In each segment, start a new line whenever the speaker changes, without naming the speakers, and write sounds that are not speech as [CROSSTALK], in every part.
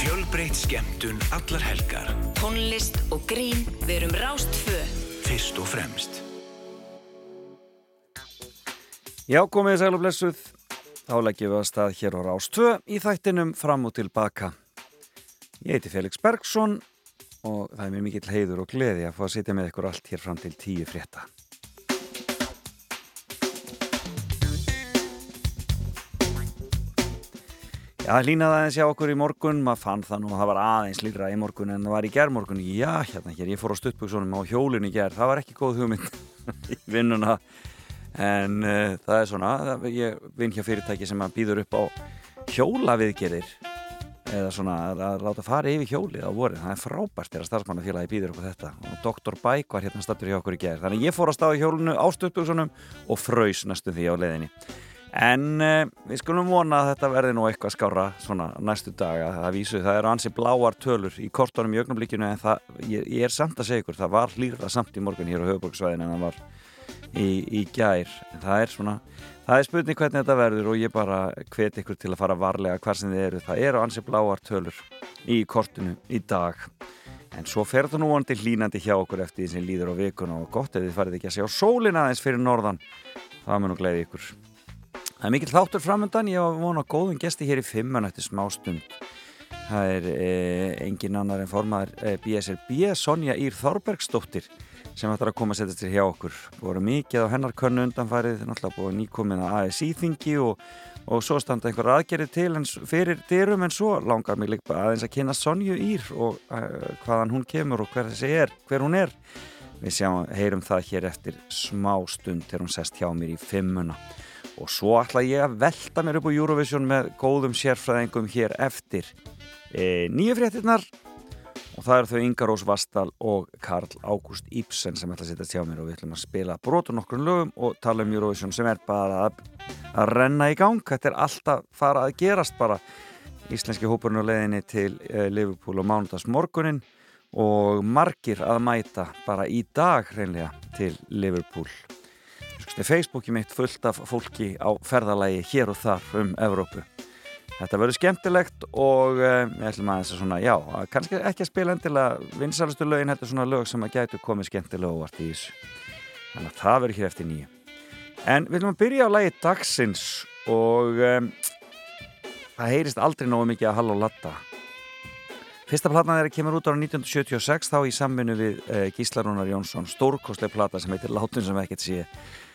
Fjölbreytt skemmtun allar helgar.
Tónlist og grín, við erum Rástfö.
Fyrst og fremst.
Já, komið sæl og blessuð. Þá leggjum við að stað hér á Rástfö í þættinum fram og tilbaka. Ég heiti Felix Bergsson og það er mér mikill heiður og gleði að fá að sitja með ykkur allt hér fram til tíu frétta. Já, það línaði aðeins hjá okkur í morgun, maður fann það nú að það var aðeins líra í morgun en það var í gerðmorgun. Já, hérna hér, ég fór á stuttbúksunum á hjólinn í gerð, það var ekki góð hugmynd [LAUGHS] í vinnuna. En uh, það er svona, það, ég vinn hjá fyrirtæki sem býður upp á hjólaviðgerðir. Eða svona að, láta fara yfir hjólið á vorin, það er frábært þegar starfsmannafélagi býður upp á þetta. Og Dr. Bæk var hérna stattur hjá okkur í gerð, þannig ég fór á stuttbúksunum En uh, við skulum vona að þetta verði nú eitthvað skára svona næstu daga. Það vísu, það eru ansi bláar tölur í kortunum í augnablikinu en það, ég, ég er samt að segja ykkur, það var hlýra samt í morgun hér á höfuborgsvæðin en það var í, í gær. Það er svona, það er spurning hvernig þetta verður og ég bara hveti ykkur til að fara varlega hvar sem þið eru. Það eru ansi bláar tölur í kortunu í dag. En svo fer það nú vonandi hlínandi hjá okkur eftir því sem líður á vikuna og gott ef þið farið ekki að sjá sólina aðeins fyrir norðan. Það mun og gleyði ykkur. Það er mikill þáttur framöndan, ég var vona góðum gesti hér í fimmun eftir smá stund. Það er eh, engin annar en formaður eh, BSRB, Sonja Ír Þorbergsdóttir, sem ætlar að koma að setja sér hjá okkur. Það voru mikið á hennar könnu undanfærið, náttúrulega búið nýkominn að ASI-þingi og, og svo standa einhver aðgerið til en, fyrir dyrum en svo langar mig líka aðeins að kynna Sonju Ír og eh, hvaðan hún kemur og hver þessi er, hver hún er. Við sjáum, heyrum það hér eftir smá stund þegar hún sest hjá mér í fimmuna og svo ætla ég að velta mér upp á Eurovision með góðum sérfræðingum hér eftir. E, nýju fréttinnar og það eru þau Inga Rós Vastal og Karl Ágúst Íbsen sem ætla að setja tjá mér og við ætlum að spila brotur nokkur lögum og tala um Eurovision sem er bara að, að renna í gang. Þetta er alltaf fara að gerast bara. Íslenski hópurinn á leðinni til e, Liverpool og Mánudags morgunin og margir að mæta bara í dag hreinlega til Liverpool Facebooki mitt fullt af fólki á ferðalagi hér og þar um Evrópu. Þetta verður skemmtilegt og uh, ég ætlum að þess að svona, já, kannski ekki að spila endilega vinsalastu lögin, þetta er svona lög sem að gætu komið skemmtilega óvart í þessu. Þannig að það verður hér eftir nýju. En við ætlum að byrja á lagi dagsins og um, það heyrist aldrei nógu mikið að halla og latta. Fyrsta platna þeirra kemur út ára 1976 þá í samvinnu við uh, Gíslarúnar Jónsson, stórkostlega plata sem heitir Látun sem ekkert sé Eh,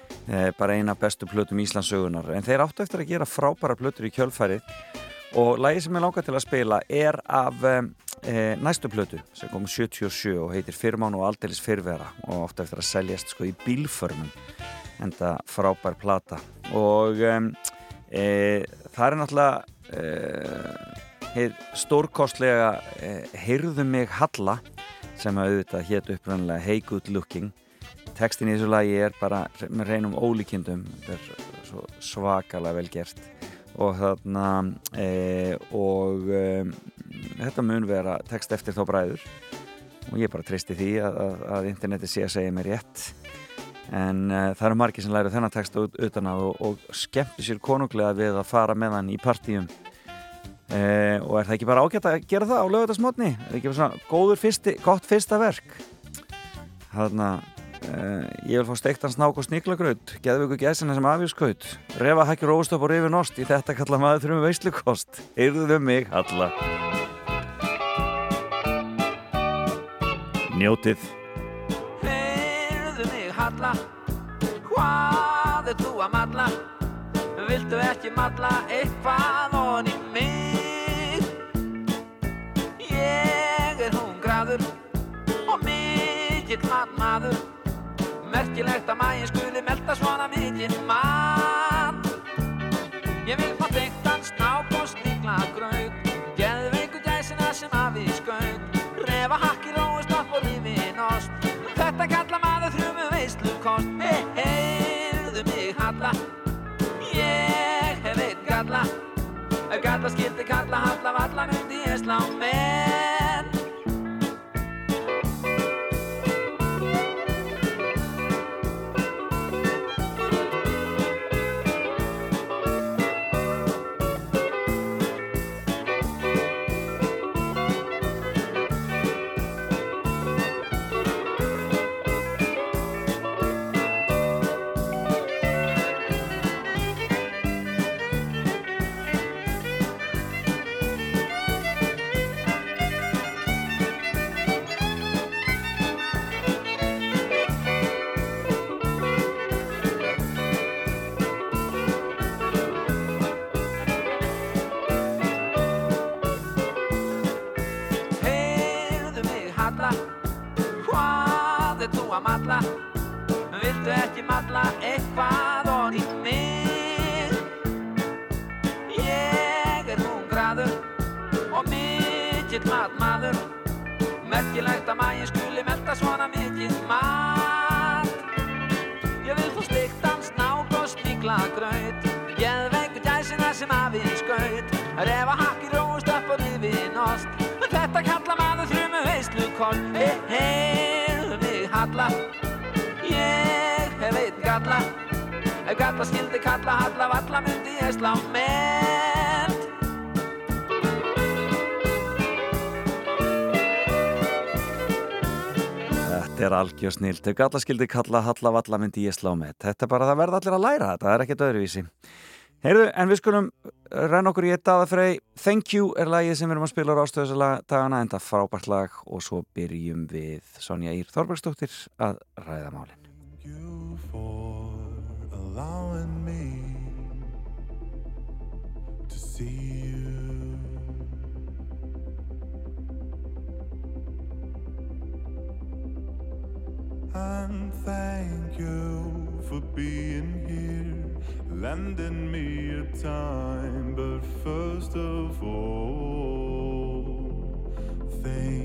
bara eina bestu plötum Íslandsögunar en þeir áttu eftir að gera frábæra plötur í kjölfæri og lægi sem ég langar til að spila er af e, næstu plötu sem kom 77 og heitir Firmán og aldeilis fyrvera og ofta eftir að seljast sko í bílförmum. En það frábær plata. Og e, það er náttúrulega stórkostlega Heyrðu mig Halla sem að auðvitað hétt uppröndilega Hey Good Looking Tekstin í þessu lagi er bara með reynum ólíkindum, þetta er svo svakalega vel gert. Og þarna e, og e, þetta mun vera tekst eftir þá bræður. Og ég bara tristi því að, að, að interneti sé að segja mér rétt. En e, það eru margir sem læra þennan út, utan að og, og skemmti sér konunglega við að fara með hann í partíum. E, og er það ekki bara ágætt að gera það á lögutasmotni? Er ekki bara svona góður fyrsti, gott fyrsta verk? Þarna Uh, ég vil fá steiktan snák og sníklagraut geðvöku gæsina sem afvískaut refa hækki róstöp og rifi nost í þetta kalla maður þrjum veislukost heyrðuðu mig Halla Njótið.
Heyrðu mig Halla Hvað er þú að matla Viltu ekki matla eitthvað onni mig? Ég er hungraður og mikill matmaður merkilegt að mægin skuli melda svona mikinn mann. Ég vil fá teiktan snáp og sníkla graut Geðveiku gæsina sem að við skaut. Refa hakki róistopp og rífin ost. Þetta kalla maður þrjumu veislukost Hei, heyrðu mig Halla. Ég hef einn galla. Ef galla skildi kalla Halla Valla myndi ég slá menn að malla. Viltu ekki malla eitthvað og í mig? Ég er hungraður og mikill matmaður. Merkilegt að maginn skuli melda svona mikill mat. Ég vil fá stiktan snák og sníkla graut Geðveiku gæsina sem afinn skaut. Refa hakki róst upp og rifin ost Þetta kalla maður þrjumu veislu kost Hei, hei, mig halla Ég einn galla Ef galla skildi kalla halla valla myndi ég slá með
Þetta er algjör snill. Þau galla skildi kalla Halla Valla myndi ég slá með. Þetta er bara það verða allir að læra þetta, það er ekkert öðruvísi. Heyrðu, en við skulum renna okkur í eitt aða frey. Thank You er lagið sem við erum að spila á ástöðusalega en það frábært lag og svo byrjum við Sonja Ír Þorbergsdóttir að ræða málinn.
Thank you for allowing me to see you. And thank you for being here, lending me a time. But first of all, thank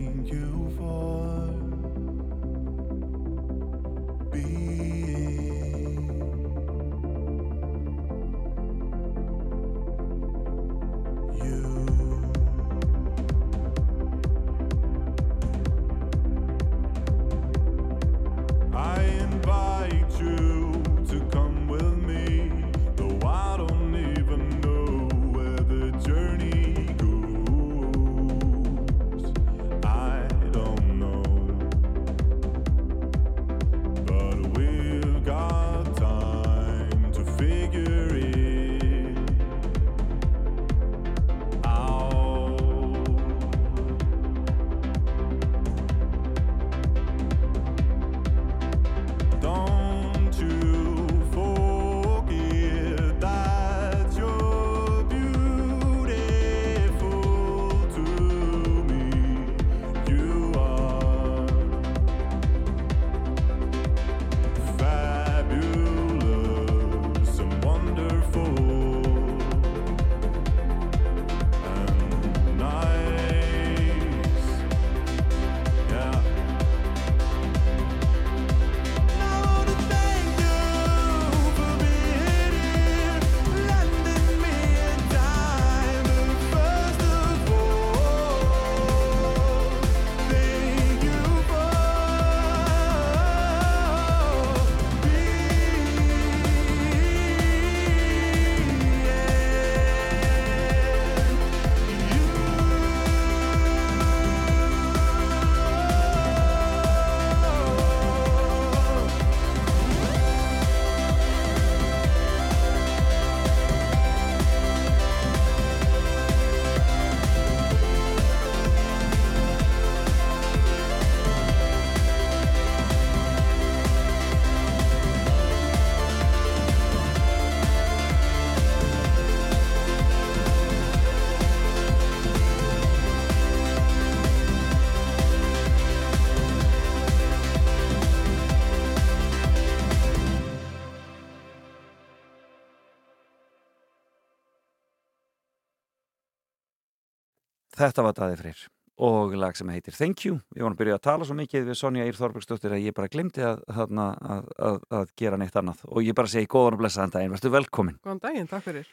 Þetta var Daði Freyr og lag sem heitir Thank You. Ég var að byrja að tala svo mikið við Sonja Ír Þorbergsdóttir að ég bara glimti að, að, að, að, að gera neitt annað og ég bara segi góðan og blessaðan daginn, verður velkomin.
Góðan daginn, takk fyrir.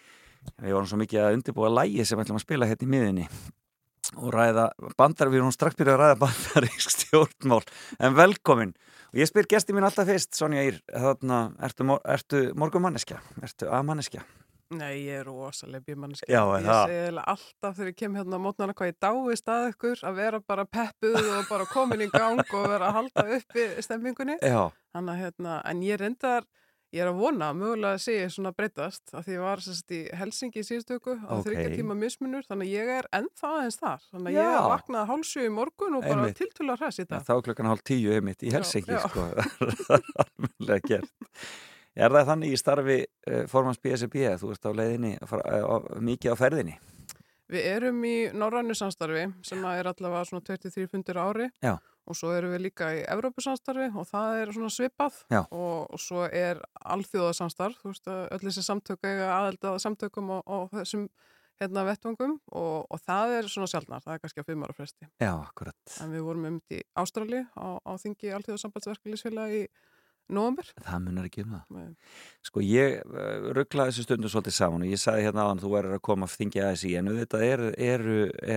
Við vorum svo mikið að undirbúa lægi sem við ætlum að spila hérna í miðinni og ræða bandar, við erum strax byrjað að ræða bandarísk [LAUGHS] stjórnmál en velkomin og ég spyr gesti mín alltaf fyrst, Sonja Ír þarna, ertu, mor- ertu morgumanneskja? Ertu A-manneskja?
Nei, ég er rosalega bímanniski.
Já,
Ég
það?
segi eiginlega alltaf þegar ég kem hérna á mótnana hvað ég dáist að ykkur að vera bara peppuð og bara komin í gang og vera að halda uppi stemmingunni. [LAUGHS]
Já,
Þannig að hérna, en ég reyndar, ég er að vona að mögulega sé ég svona breytast að því ég var sérst í Helsingi í síðustöku á
Ókei.
þryggja tíma mismunur þannig að ég er ennþá aðeins þar. Þannig að
Já.
ég vaknaði hálsjö í morgun og bara að hræs í dag.
þá klukkan hálf tíu [LAUGHS] er það þannig í starfi uh, formans BSB að þú ert á leiðinni að fara, uh, mikið á ferðinni?
Við erum í norrænu samstarfi sem er allavega svona 23 fundir á ári
Já.
og svo erum við líka í Evrópusamstarfi og það er svona svipað og, og svo er alþjóðasamstarf, þú veist að öll þessi samtök eiga aðelda samtökum og, og þessum hérna vettvangum og, og það er svona sjálfnar, það er kannski á fimm ára fresti.
Já, akkurat.
En við vorum um í Ástrali á, á þingi alþjóðasambandsverkefliðsfélag í november.
Það munar ekki um það.
Nei.
Sko ég uh, rugglaði þessu stundu svolítið saman og ég sagði hérna áðan þú verður að koma að þingja ASI en þetta er, er,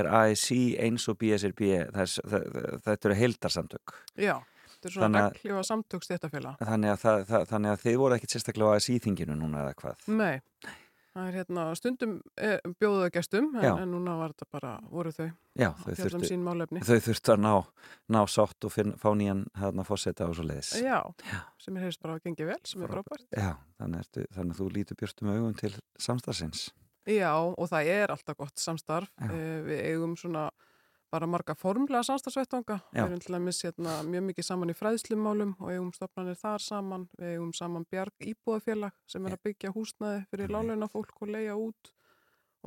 er ASI eins og BSRB þetta eru heildarsamtök
Já, þetta er svona
Þannig að-
reglífa samtök stéttafélag.
þannig að, það, það, þannig að þið voru ekkit sérstaklega á ASI þinginu núna eða hvað
Nei, það er hérna stundum er, bjóðuða gestum en, en núna var þetta bara, voru þau
Já, þau
um
þurftu, þau þurftu að ná, ná sátt og finn, fá nýjan hérna fórseta og svo leiðis
Já,
Já.
sem er heyrst bara að gengi vel, sem er frábært.
Já, þannig, ertu, þannig að þú lítur björtum augum til samstagsins
Já, og það er alltaf gott samstarf.
Já.
Eh, Við eigum svona bara marga formlega samstarfsvettvanga.
Já.
Við erum til að miss hérna, mjög mikið saman í fræðslumálum og eigum stofnanir þar saman. Við eigum saman Bjarg Íbúðafélag sem er að byggja húsnaði fyrir láleina fólk og leia út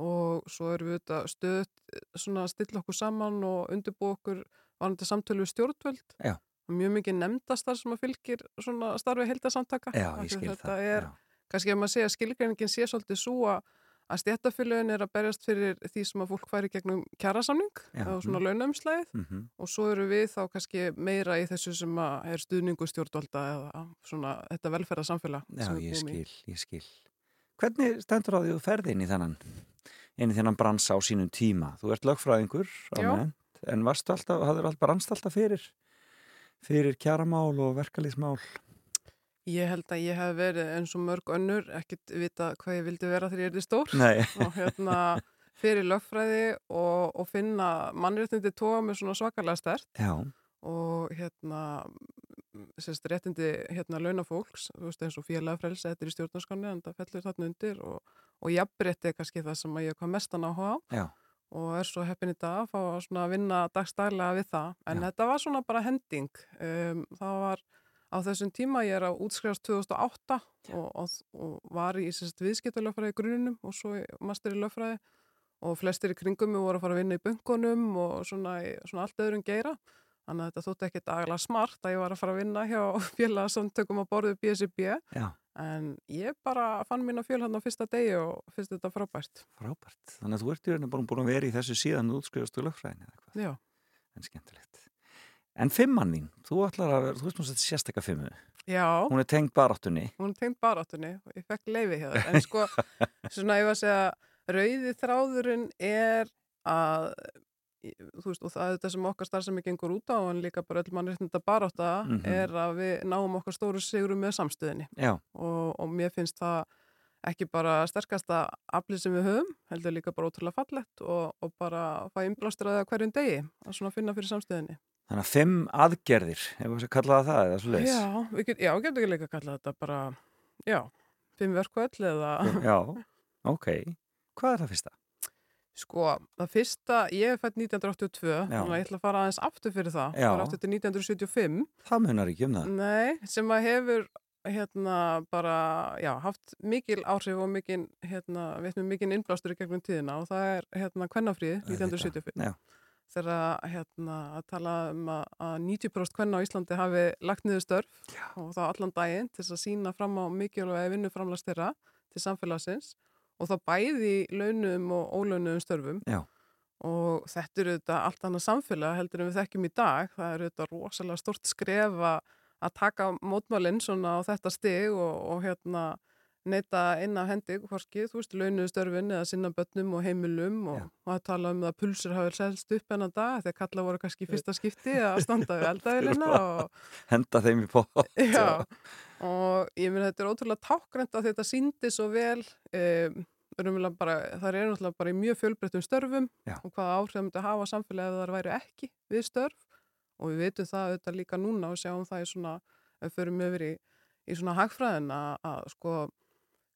og svo erum við þetta stöðt svona að stilla okkur saman og undirbú okkur varandi samtölu við stjórnvöld.
Já.
Og mjög mikið nefndastar sem að fylgir svona starfi
skil
þetta
það
er,
já.
kannski ef maður segja að skilgreiningin sé svolítið svo að að stjættafélögin er að berjast fyrir því sem að fólk færi gegnum kjærasamning
Já,
og svona
Mhm.
og svo eru við þá kannski meira í þessu sem að er stuðningu stjórnvalda eða svona þetta velferðarsamfélag
Já, ég skil, ég skil. Hvernig stendur á því þú ferði inn í þennan, inn í þennan bransa á sínum tíma? Þú ert lögfræðingur, almennt, en varstu alltaf, hafður alltaf brannst alltaf fyrir, fyrir kjaramál og verkalýsmál?
Ég held að ég hef verið eins og mörg önnur ekkit vita hvað ég vildi vera þegar ég er stór. Og hérna [LAUGHS] fyrir lögfræði og, og finna mannréttindi tóa með svona svakalega stert
já,
og hérna sérst réttindi hérna launafólks þú veist eins og félagafrelsi, þetta er í stjórnarskanni en það fellur þarna undir og, og jafnrétti er kannski það sem ég kom mestan á.
Já,
og er svo heppin í dag að fá að vinna dagstælega við það. En
Já. þetta
var svona bara hending. Um, það var á þessum tíma ég er á útskrifast 2008 og, og, og var í sérst viðskiptalögfræði grununum og svo master í lögfræði. Og flestir í kringum mig voru að fara að vinna í bunkunum og svona, svona allt öðrum geira. Þannig að þetta þótti ekkit agalega smart að ég var að fara að vinna hjá [LAUGHS] félagsamtökum á borðu BSIB
já,
en ég bara fann mín á fjöl hann á fyrsta degi og finnst þetta frábært.
Frábært. Þannig að þú ert í rauninni bara búin að vera í þessu síðan þú útskrifastu lögfræðin eða eitthvað,
Já,
en skemmtilegt. En fimmann þín, þú ætlar að vera, þú veist að þetta sérstakka fimmu,
já.
Hún er tengd baráttunni.
hún er tengt baráttunni og ég fekk leifi hjá það en sko, [LAUGHS] svona ég var að segja rauði þráðurinn er að þú veist, og það er þetta sem okkar starfsemi gengur út á en líka bara öll mannréttinda barátta
Mhm.
er að við náum okkar stóru sigurum með samstöðinni
Já,
og, og mér finnst það ekki bara sterkasta aflið sem við höfum, heldur líka bara ótrúlega fallett og, og bara fá
þannig að fimm aðgerðir, hefur við kallaða það eða svo leiðis?
Já, við get, já, getur ekki líka að kalla þetta bara, já, fimm verkvöld eða [LAUGHS]
Já, ok. Hvað er það fyrsta?
Sko, það fyrsta, ég er fætt 1982,
Já.
þannig að ég ætla að fara aðeins aftur fyrir það,
Já.
fara aftur til 1975,
Það munar ekki um það.
nei, sem að hefur hérna bara, já, haft mikil áhrif og mikil, hérna, við með mikil innblástur í gegnum tíðina og það er, hérna, kvennafríð, 1975.
Já,
Þegar, hérna, að tala um að, að 90% kvenna á Íslandi hafi lagt niður störf
Já.
og þá allan daginn til að sína fram á mikilvæg vinnuframlags þeirra til samfélagsins og þá bæði launum og ólaunum störfum.
Já,
og þetta eru þetta allt annað samfélag heldur en við þekkjum í dag. Það eru þetta rosalega stort skref að taka mótmálinn svona á þetta stig og, og hérna neyta inn af hendi hvorki, þú veist, launuðu störfin eða sinna börnum og heimilum og, og að tala um að pulsur hafi selst upp enn að dag þegar kalla voru kannski fyrsta skipti að standa við [LAUGHS] eldavélina og [LAUGHS]
henda þeim í pott. [LAUGHS]
Já, og ég meina þetta er ótrúlega tákgrænt að þetta síndi svo vel um, bara, það er náttúrulega bara í mjög fjölbreyttum störfum
Já.
og hvaða áhrif það myndi hafa á samfélagi ef það væri ekki við störf og við veitum það auðvitað líka núna og sjáum það í svona, ef við förum yfir í, í svona hagfræðin að, að sko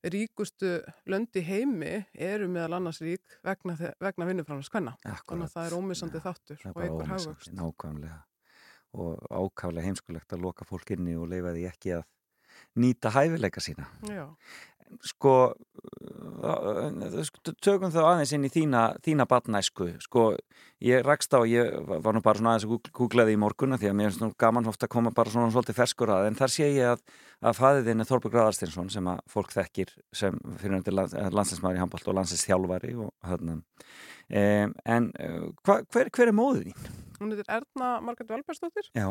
ríkustu löndi heimi eru meðal annars rík vegna, vegna vinnuframlega skvenna. Þannig að það er ómissandi þáttur
Það er
og einhver hagvöxt.
nákvæmlega. Og ákaflega heimskulegt að loka fólk inni og leifa því ekki að nýta hæfileika sína.
Já.
Sko tökum þá aðeins inn í þína, þína batnæsku sko, ég rakst á, ég var nú bara svona aðeins að googlaði í morgunna því að mér finnst nú gaman ofta að koma bara svona svolítið ferskur að. En þar sé ég að, að fæðiðin er Þorberg Raðarstinsson sem að fólk þekkir sem fyrir undir landsinsmaður í handbólt og landsinsþjálfari og þarna. Um, en hva, hver, hver er móðið þín?
Hún heitir Erna Margrét Valbergsdóttir.
Já,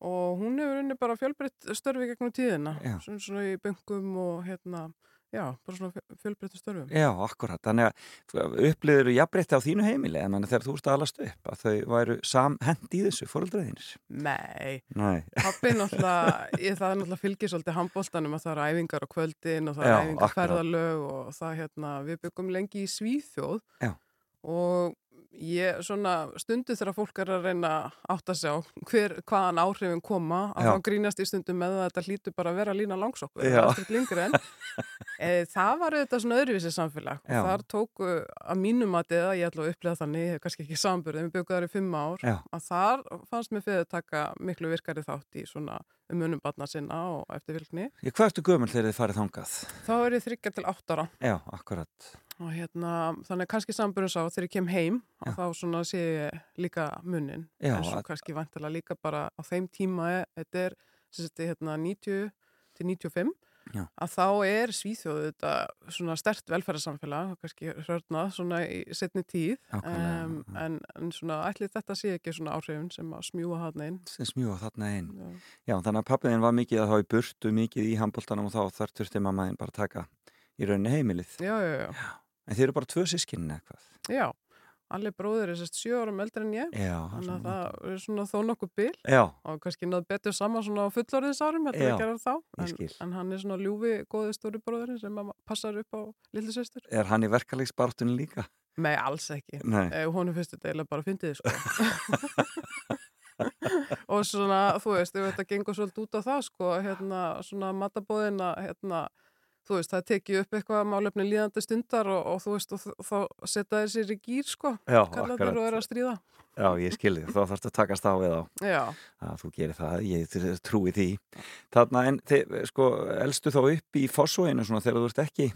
og hún hefur unni bara fjölbreytt störfi gegnum tíðina,
Já.
svona, svona í böngum og hérna, já, bara svona fjölbreyttu störfum.
já, akkurat þannig að upplýður jafnbreytti á þínu heimili en mann þegar þú ert að alast upp að þau væru samhend í þessu fóröldraðinir
Nei,
Nei,
pappi [LAUGHS] náttúrulega, ég, það er náttúrulega fylgir svolítið handbóltanum að það eru æfingar á kvöldin og það eru æfingar ferðalög og það hérna, við byggum lengi í Svíþjóð
Já.
og ég svona stundu þegar fólk er að reyna að átta sig á hver, hvaðan áhrifin koma að
Já.
þá grínast í stundum með að þetta hlýtur bara að vera lína langsokkur
Já.
en [LAUGHS] e, það var auðvitað svona öðruvísi samfélag
Já.
og þar tóku að mínum að eða ég ætla að upplega þannig, ég hef kannski ekki samburð en við byggum þar í fimm ár
Já.
að þar fannst mér fyrir að taka miklu virkari þátt í svona umunum barna sinna og eftirvilkni.
hvað ertu gömul þegar þið farið þangað?
Þá er ég þryggja til átt ára
Já, akkurat
og hérna, þannig að kannski samburðum sá þegar ég kem heim
Já.
og þá svona sé ég líka munnin
Já,
en svo
að-
kannski vantilega líka bara á þeim tíma er, þetta er sem sagt, hérna 90 til 95
Já.
að þá er Svíþjóð þetta svona stert velferðarsamfélag kannski hrörnað svona í setni tíð. Um, en, en svona ætli þetta sé ekki svona áhrifin sem að smjúa hann inn.
Sem smjúa þarna inn.
Já.
Þannig að pappiðin var mikið að hafa í burtu mikið í handbóltanum og þá þar þurfti mammaðin bara að taka í rauninni heimilið.
Já, já, já,
en þið eru bara tvö sískinni eitthvað
já allir bróðir er sérst sjö árum eldri en ég
Já,
þannig að það er svona þó nokkuð bil.
Já,
og kannski náðu betur saman svona á fullorðinsárum þetta er að gera þá. en, en hann er svona ljúfi góði stóri bróðurinn sem að passar upp á lilli sýstur
er hann í verkalegsbartunni líka?
Nei, alls ekki.
Nei,
eh, honum finnst þetta eiginlega bara fyndið sko. [LAUGHS] Og svona, þú veist, ef þetta gengur svolítið út á það sko, hérna, svona matabóðina hérna, þú veist, það tekið upp eitthvað málefni líðandi stundar og, og þú veist, og, þá setja þeir sér í gýr sko, þeir og er að stríða.
Já, ég skilði, þá þarfst að takast á við á
Já,
að þú gerir það, ég trúi því. Þarna, en þið, sko, elstu þá upp í fossóinu svona þegar þú ert ekki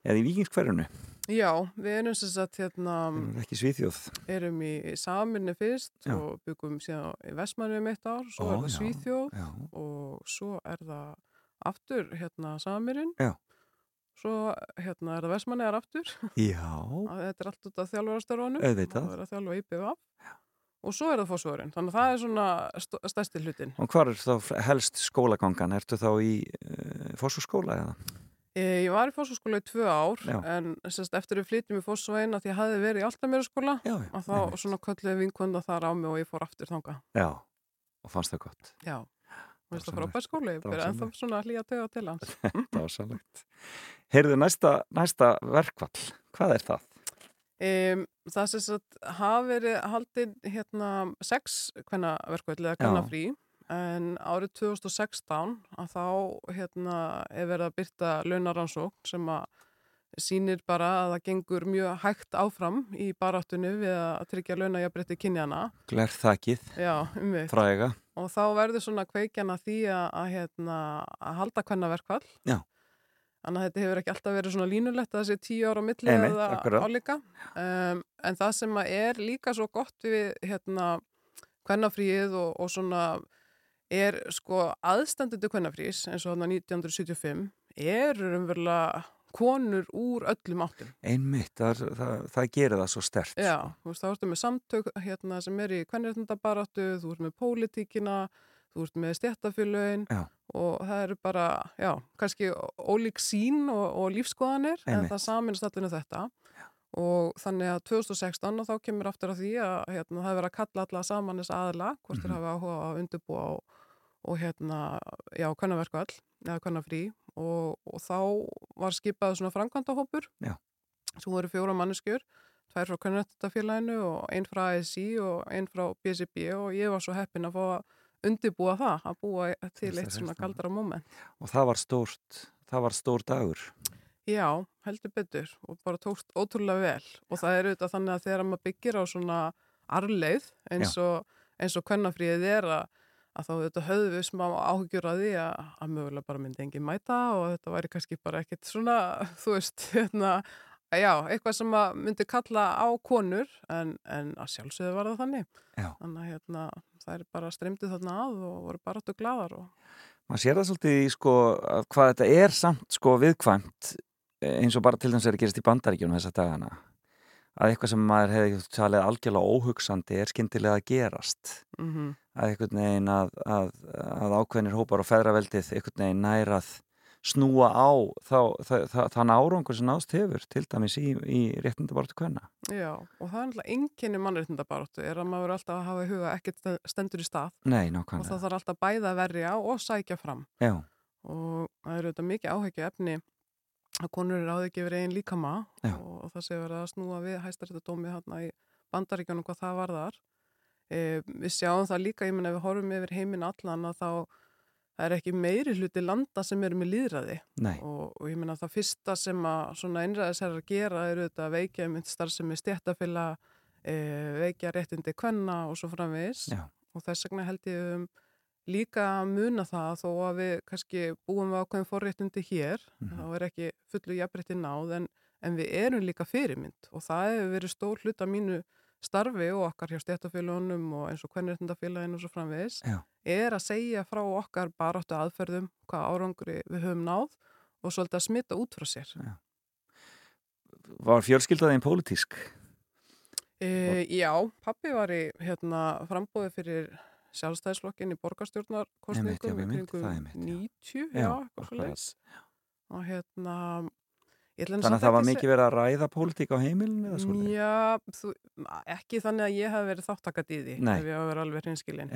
eða í vikingskverjunu,
já, við erum sem sagt hérna
ekki í Svíþjóð.
erum í saminni fyrst
Já.
og byggum síðan í Vestmanni um eitt ár, svo
Ó,
er það
já.
Svíþjóð
Já,
og svo er það aftur hérna samirinn
Já.
svo hérna er það Vestmanni er aftur [LAUGHS] að þetta er allt út af þjálfarastörfunum
Auðvitað.
það er að þjálfa IPVF og svo er það fósvörun, þannig að það er svona st- stærsti hlutin.
Og hvar er þá helst skólagangan? Ertu þá í uh, fósúskóla eða?
E, ég var í fósvörskóla í tvö ár
Já.
en sérst, eftir við flytjum í fósvögin að ég hafði verið í Altamiraskóla
Já,
að þá
einmitt.
svona kölluði vinkunda þar á mig og ég fór aftur þanga.
Já, og fannst það gott.
Já, mér finnst það frábær skóli, ég byrja ennþá svona að hlýja tegja til hans. [LAUGHS]
Dásalegt. Heyrðu, næsta, næsta verkvall, hvað er það?
Um, það sem sagt hafa verið haldið hérna sex hvenna verkvöld eða hvenna frí en árið 2016 að þá hérna er verið að byrta launaransókn sem að sýnir bara að það gengur mjög hægt áfram í baráttunni við að tryggja launajabrétti kynjana um við.
fræga.
Og þá verður svona kveikjan að því að, að, hérna, að halda hvenna verkvall.
Já.
Þannig að þetta hefur ekki alltaf verið svona línulegt að það sé tíu ára á milli
Einmitt,
eða álíka. Um, en það sem er líka svo gott við hérna kvennafríið og, og svona er sko aðstandundi kvennafrís eins og þarna 1975 eru umverulega konur úr öllum áttum.
Einmitt, það, það, það gerir það svo stert.
Já, þú veist, þá ertu með samtök hérna, sem er í kvennréttindabaráttu, þú ert með pólitíkina, þú ert með stjættafélögin
Já.
og það eru bara, já, kannski ólík sín og, og lífskoðanir en
Einmitt.
það saminst allir um þetta og þannig að 2016 og þá kemur aftur að því að hérna, það er verið að kalla alla saman þess aðla, hvort
Mhm.
þeir hafa áhuga að undirbúa og, og hérna, já, kvennaverkvall eða kvennafrí og, og þá var skipað svona framkvæmdahópur
Já.
sem voru fjóra manneskjur tvær frá Kvennrættafélaginu og einn frá ASI og einn frá BCB og ég var svo heppin að fá að undirbúa það, að búa til eitt svona galdra moment.
Og það var stórt, það var stór dagur.
Já, heldur betur og bara tókst ótrúlega vel og það er auðvitað þannig að þegar maður byggir á svona arleið eins og, og kvennafríðið er að, að þá þetta höfðu við smá áhugjur að því að, að mögulega bara myndi engin mæta og þetta væri kannski bara ekkit svona, [LAUGHS] þú veist, hérna, já, eitthvað sem myndi kalla á konur en, en að sjálfsögðu var það þannig.
Já.
Þannig að hérna, það er bara streymdu þarna að og voru bara áttu gladar og
maður sér það svolítið í sko að hvað þetta er samt sko viðkvæmt eh, eins og bara til þess að gerast í bandaríkjunum þessa dagana að eitthvað sem maður hefði talið algjörlega óhugsandi er skyndilega að gerast
mm
að einhvern veginn að, að, að ákveðnir hópar og feðraveldið einhvern veginn nær að snúa á þá, það, það, þann árangur sem náðst hefur til dæmis í, í réttindabartu kvenna.
Já, og það er náttúrulega enginni mannréttindabaróttu er að maður alltaf að hafa í huga ekkert stendur í stað.
Nei,
og það þarf alltaf bæða að verja og sækja fram.
Já,
og það eru þetta mikið áhegju efni að konur eru áður ekki verið einn líkama og, og það sé verið að snúa við hæstaréttadómi hérna í bandaríkjónum hvað það varðar e, við sjáum það líka, ég menna við horfum yfir heiminn allan að þá er ekki meiri hluti landa sem eru með líðræði
nei,
og, og ég meina það fyrsta sem að svona einræðisherrar gera eru þetta að veikja mynd starfsemi stjættafila e, veikja réttindi kvenna og svo framvegis.
Já,
og þess vegna held ég um líka að muna það þó að við kannski búum við ákveðin forréttindi hér
Mhm.
þá er ekki fullu jafnrétti náð en, en við erum líka fyrirmynd. Og það hefur verið stór hlut af mínu starfi og okkar hjá stjættafélunum og eins og kvennréttindafélaginu og svo framvegis
Já.
er að segja frá okkar baráttu aðferðum hvað árangri við höfum náð og svolítið að smita út frá sér.
var fjölskyldaðin pólitísk
E, já, pappi var í hérna, frambóði fyrir sjálfstæðislokkin í
já,
borgarstjórnarkostningum kringum
það einmitt, já.
90,
Já,
já. Og hérna,
Þannig að það var
að
mikið verið að ræða pólitík á heimilinu eða svolítið
Já, þú, ekki þannig að ég hef verið þáttakat í því,
Nei.
ef ég hafa verið alveg hinskilin.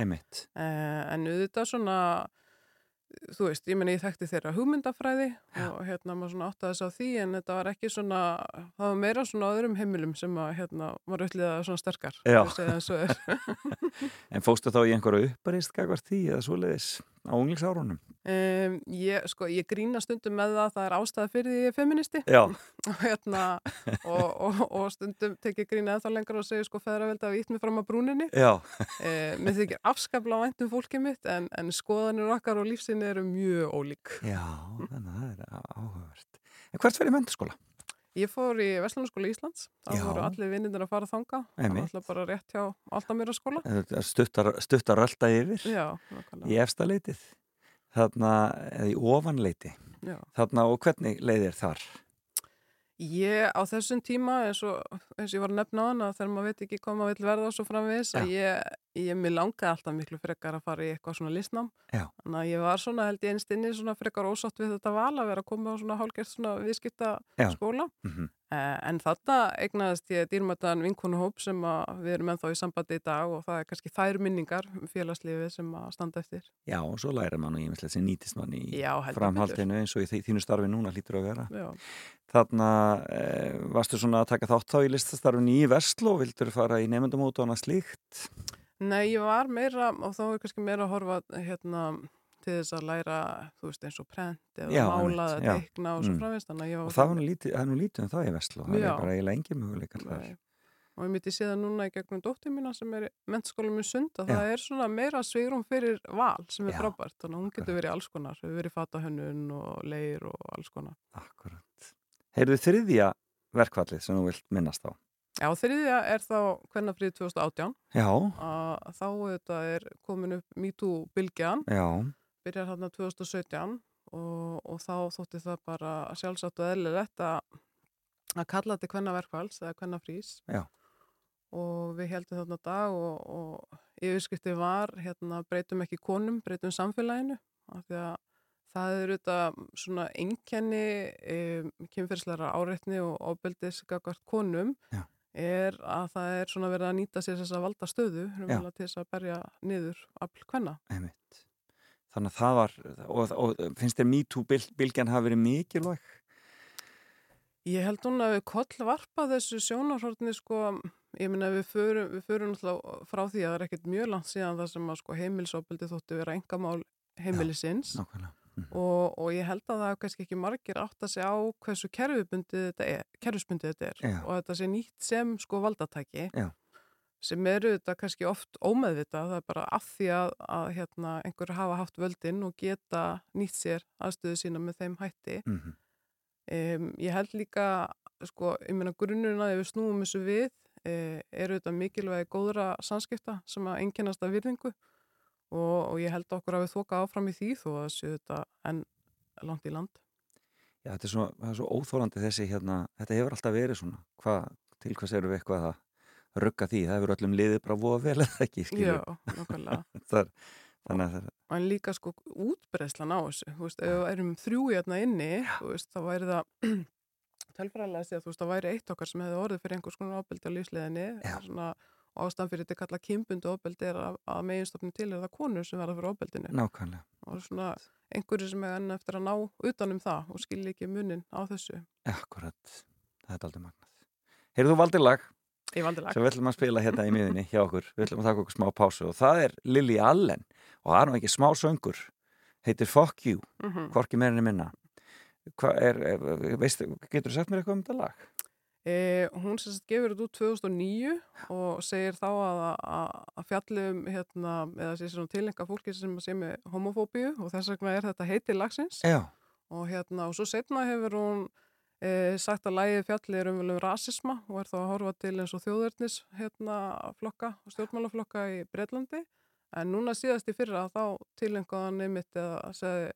Eh, en auðvitað svona, þú veist, ég meni ég þekkti þeirra hugmyndafræði
Já.
og hérna maður svona áttaði þess á því en þetta var ekki svona, það var meira svona öðrum heimilum sem að hérna var öllið svona sterkar. Er. [LAUGHS]
en fóstu þá í einhverju upparist eða svoleiðis á unglingsárunum?
Um, ég, sko, ég grína stundum með það að það er ástæða fyrir því ég er feministi [LAUGHS] hérna, og, og, og stundum tek ég grína eða lengur og segja sko feðraveldi að ítt mig fram að brúninni.
Já,
uh, [LAUGHS] mér þykir afskaplega vænt um fólkið mitt en, en skoðanir okkar og lífsinni eru mjög ólík.
Já, þannig að það er áhugavert. En hvert fyrir mentaskóla?
Ég fór í Vestlunarskóla Íslands.
Já.
voru allir vinnindir að fara þanga það var alltaf bara rétt hjá alltaf mér að skóla
Stuttar, stuttar rölda yfir
Já,
í efsta leitið. Þarna, eða í ofanleiti.
Já.
þarna og hvernig leiðir þar?
Ég á þessum tíma eins og, eins og ég var að nefna á hana þegar maður veit ekki hvað maður vil verða svo framvegis að ég, ég mér langaði alltaf miklu frekar að fara í eitthvað svona listnám
Já.
þannig að ég var svona held ég einstinni svona frekar ósátt við þetta val að vera að koma á svona hálgert svona viðskipta
Já.
skóla
Mm
eh, en þarna eignaðist ég dýrmættan vinkonuhóp sem að við erum ennþá í sambandi í dag og það er kannski þær minningar um félagslífi sem að standa eftir
Já, og svo lærir mann og ég mislega sem nýtist mann í
Já,
framhaldinu eins og í þí- þínu starfi núna hlýtur að vera
Já.
Þarna eh, varstu svona að taka þátt þá í listastarfinu í Vestló, vildur fara í nefndamót og annað slíkt?
Nei, ég var meira, og þá er kannski meira að horfa hérna til þess að læra, þú veist, eins og prent eða
Já,
mála
einmitt,
eða
já.
teikna og svo
Mm.
var...
Og það var nú lítið, það er nú lítið um það í Vestló, það
Já.
er bara eiginlega engi möguleikar.
Og ég myndi sé það núna í gegnum dóttir mína sem er mentskólum í sund að
Já.
það er svona meira svigrum fyrir val sem er
Já,
frábært, þannig að hún getur verið alls konar, hefur verið fatahönnun og leir og alls konar.
Akkurat. Heyrðu þriðja verkvallið sem þú vilt minnast á?
Já, þriðja er þá hvernafrið 2018
Já,
að þá þetta er komin upp MeToo bylgjan.
Já,
byrjar hérna 2017 og, og þá þótti það bara sjálfsagt og eðlilegt að, að kalla þetta hvenna verkfalls eða hvenna frís
Já.
og við heldum þarna dag og, og yfirskrifti var hérna, breytum ekki konum, breytum samfélaginu. Af því að það er auðvitað svona einkenni um, kynferðslega áreitni og ofbeldis gagvart konum.
Já.
Er að það er svona verið að nýta sér þess að valda stöðu til þess að berja niður afl hvenna.
Þannig að það var, og, og finnst þér MeToo-bylgjan hafi verið mikilvæg?
Ég held hún að við kollvarpa þessu sjónarhortni sko, ég minna við förum, við förum náttúrulega frá því að það er ekkert mjög langt síðan það sem að sko heimilisofbeldi þótti vera engamál heimilisins
Nákvæmlega.
Og, og ég held að það er kannski ekki margir átt að segja á hversu kerfibundið þetta er, kerfisbundið þetta er og þetta sé nýtt sem sko valdatæki
Já.
sem eru þetta kannski oft ómeðvita, það er bara af því að, að hérna, einhver hafa haft völdin og geta nýtt sér aðstöðu sína með þeim hætti.
Mhm.
Um, ég held líka, sko, ég meina grunnurinn að ef við snúum þessu við, e, eru þetta mikilvægi góðra samskipta sem að einkennast af virðingu og, og ég held okkur að við þoka áfram í því þó að séu þetta enn langt í land.
Já, þetta er svo, er svo óþólandi þessi hérna, þetta hefur alltaf verið svona, hvað, til hvers eru við eitthvað að rugga því, það hefur öllum liðið bara voða vel [LAUGHS] eða ekki,
Já, nokkulega. [LAUGHS]
Það er, þannig að það er,
En líka sko útbreyslan á þessu, þú veist, ef við erum þrjú hérna inni, þú veist, þá væri það [CLEARS THROAT] tölfræðilega að segja, þú veist, það væri eitt okkar sem hefði orðið fyrir einhvers konar ofbeldi á lífsleðinni,
Já.
svona, og ástæðan fyrir þetta kalla kimbundu ofbeldi er að, að meginstofni til er það konur sem verða fyrir ofbeldinu.
nákvæmlega.
Og svona einhverju sem er enn eftir að ná utanum það og skilja ekki munin á þessu.
Akkurat, það er aldrei magnað. Heyrðu þú valdir lag
Ég valdi lag.
sem við ætlum að spila hérna í miðinni hjá okkur. Við ætlum að taka okkur smá pásu og það er Lily Allen og það er nú ekki smá söngur. Heitir Fuck You,
Mm
hvorki meirinni minna. Hvað er, er veistu, getur þú sagt mér eitthvað um þetta lag?
E, hún sem sagt gefur þetta út 2009 og segir þá að, að, að fjallum hérna, eða sé svona tilenga fólki sem sé með homofóbíu og þess vegna er þetta heiti lagsins.
Já,
og hérna og svo setna hefur hún e, sagt að lægið fjalli er umvel um rasisma og er þá að horfa til eins og þjóðverðnis hérna flokka og stjórnmálaflokka í Breitlandi en núna síðast í fyrra þá tilengaðan einmitt að segja